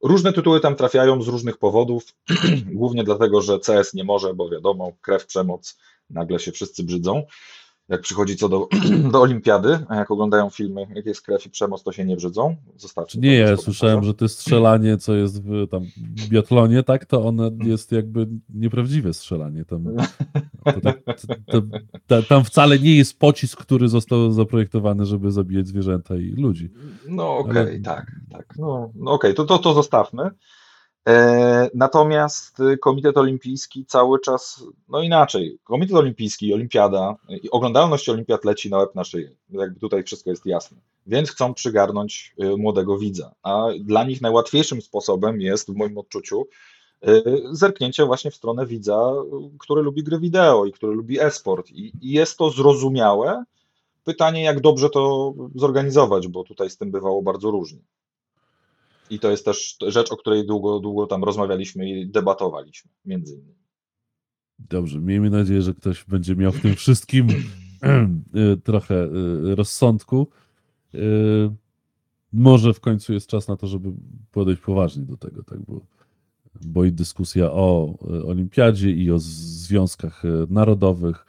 Różne tytuły tam trafiają z różnych powodów, głównie dlatego, że CS nie może, bo wiadomo, krew, przemoc, nagle się wszyscy brzydzą jak przychodzi co do, do olimpiady, a jak oglądają filmy, jak jest krew i przemoc, to się nie brzydzą. Zostawcie. Nie, ja słyszałem, że to strzelanie, co jest w tam biatlonie, tak, to ono jest jakby nieprawdziwe strzelanie. Tam, to, to, tam wcale nie jest pocisk, który został zaprojektowany, żeby zabijać zwierzęta i ludzi. No okej, okay, Ale... tak, tak. No, no okej, okay, to, to, to zostawmy. E, natomiast Komitet Olimpijski cały czas, no inaczej, Komitet Olimpijski, Olimpiada oglądalność Olimpiad leci na łeb na szyję. Jakby tutaj wszystko jest jasne. Więc chcą przygarnąć e, młodego widza. A dla nich najłatwiejszym sposobem jest, w moim odczuciu, e, zerknięcie właśnie w stronę widza, który lubi gry wideo i który lubi e-sport. I jest to zrozumiałe. Pytanie, jak dobrze to zorganizować, bo tutaj z tym bywało bardzo różnie. I to jest też rzecz, o której długo, długo tam rozmawialiśmy i debatowaliśmy, między innymi. Dobrze, miejmy nadzieję, że ktoś będzie miał w tym wszystkim y, trochę y, rozsądku. Y, może w końcu jest czas na to, żeby podejść poważnie do tego, tak, bo, bo i dyskusja o olimpiadzie i o związkach narodowych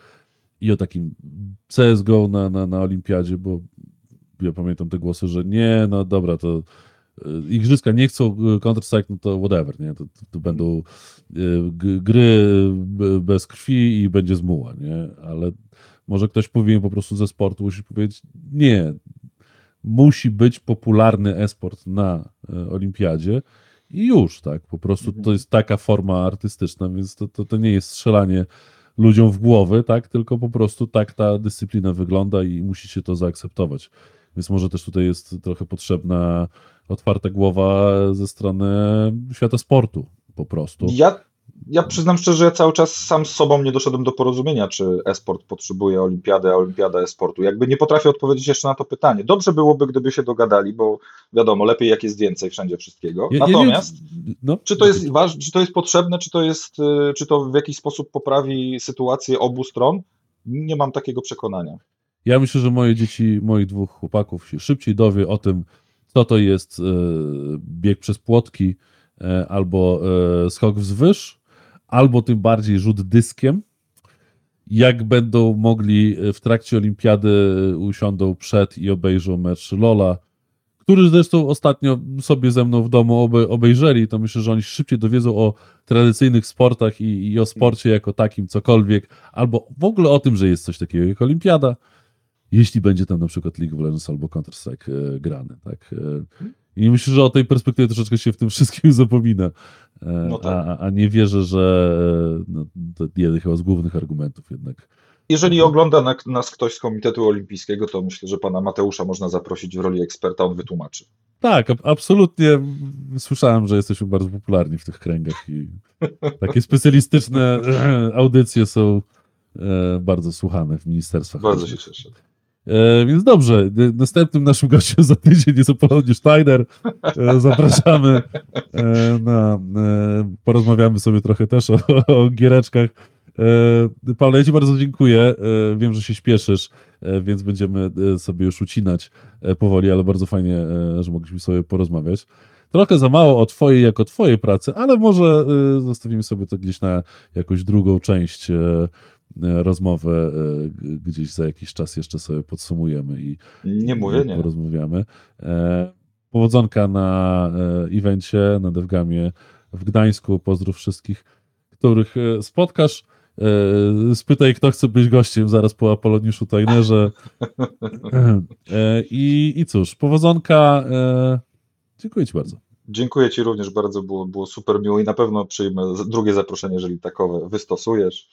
i o takim CSGO na, na, na olimpiadzie, bo ja pamiętam te głosy, że nie, no dobra, to igrzyska nie chcą y, Counter-Strike, no to whatever, nie? To, to, będą y, gry bez krwi i będzie zmuła, nie? Ale może ktoś powinien po prostu ze sportu, musi powiedzieć, nie, musi być popularny esport na e, olimpiadzie i już, tak, po prostu to jest taka forma artystyczna, więc to, to, to nie jest strzelanie ludziom w głowy, tak, tylko po prostu tak ta dyscyplina wygląda i musicie to zaakceptować. Więc może też tutaj jest trochę potrzebna otwarta głowa ze strony świata sportu po prostu. Ja, ja przyznam szczerze, że ja cały czas sam z sobą nie doszedłem do porozumienia, czy e-sport potrzebuje olimpiady, a olimpiada e-sportu. Jakby nie potrafię odpowiedzieć jeszcze na to pytanie. Dobrze byłoby, gdyby się dogadali, bo wiadomo, lepiej jak jest więcej wszędzie wszystkiego. Ja, Natomiast ja no, czy, to jest waż, czy to jest potrzebne, czy to, jest, y, czy to w jakiś sposób poprawi sytuację obu stron, nie mam takiego przekonania. Ja myślę, że moje dzieci, moich dwóch chłopaków się szybciej dowie o tym, co to jest e, bieg przez płotki e, albo e, skok wzwyż, albo tym bardziej rzut dyskiem. Jak będą mogli w trakcie olimpiady usiądą przed i obejrzą mecz Lola, który zresztą ostatnio sobie ze mną w domu obejrzeli, to myślę, że oni szybciej dowiedzą o tradycyjnych sportach i, i o sporcie jako takim, cokolwiek, albo w ogóle o tym, że jest coś takiego jak olimpiada jeśli będzie tam na przykład League of Legends albo Counter-Strike e, grany, tak. E, I myślę, że o tej perspektywie troszeczkę się w tym wszystkim zapomina, e, no tak. a, a, nie wierzę, że no, to jeden chyba z głównych argumentów jednak. Jeżeli ogląda nas ktoś z Komitetu Olimpijskiego, to myślę, że pana Mateusza można zaprosić w roli eksperta, on wytłumaczy. Tak, absolutnie. Słyszałem, że jesteśmy bardzo popularni w tych kręgach i takie specjalistyczne audycje są bardzo słuchane w ministerstwach. Bardzo się cieszę. E, więc dobrze, następnym naszym gościem za tydzień jest Apollonie Steiner. E, zapraszamy e, na, porozmawiamy sobie trochę też o, o giereczkach. Paweł, ja Ci bardzo dziękuję. Wiem, że się śpieszysz, więc będziemy sobie już ucinać powoli, ale bardzo fajnie, że mogliśmy sobie porozmawiać. Trochę za mało o Twojej jako Twojej pracy, ale może zostawimy sobie to gdzieś na jakąś drugą część rozmowę. e, Gdzieś za jakiś czas jeszcze sobie podsumujemy i, Nie mówię, nie. porozmawiamy. E, Powodzonka na e, evencie, na Devgamie w Gdańsku. Pozdrów wszystkich, których e, spotkasz. E, Spytaj, kto chce być gościem zaraz po Apoloniuszu Tajnerze. E, I, I cóż, powodzonka. e, Dziękuję Ci bardzo. Dziękuję Ci również bardzo, było, było super miło i na pewno przyjmę drugie zaproszenie, jeżeli takowe wystosujesz.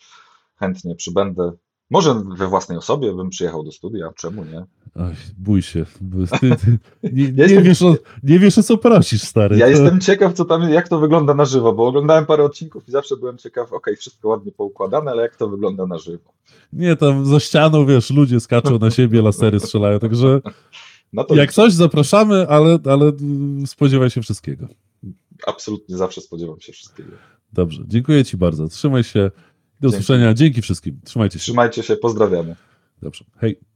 Chętnie przybędę. Może we własnej osobie bym przyjechał do studia, czemu nie? Oj, bój się. nie, nie, wiesz o, nie wiesz o co prosisz, stary. Ja To- jestem ciekaw, co tam, jak to wygląda na żywo, bo oglądałem parę odcinków i zawsze byłem ciekaw, okej, wszystko ładnie poukładane, ale jak to wygląda na żywo? Nie, tam za ścianą, wiesz, ludzie skaczą na siebie, lasery strzelają, także No jak coś zapraszamy, ale, ale mm, spodziewaj się wszystkiego. absolutnie zawsze spodziewam się wszystkiego. Dobrze, dziękuję Ci bardzo. Trzymaj się. Do usłyszenia. Dzięki wszystkim. Trzymajcie się. Trzymajcie się, pozdrawiamy. Dobrze. Hej.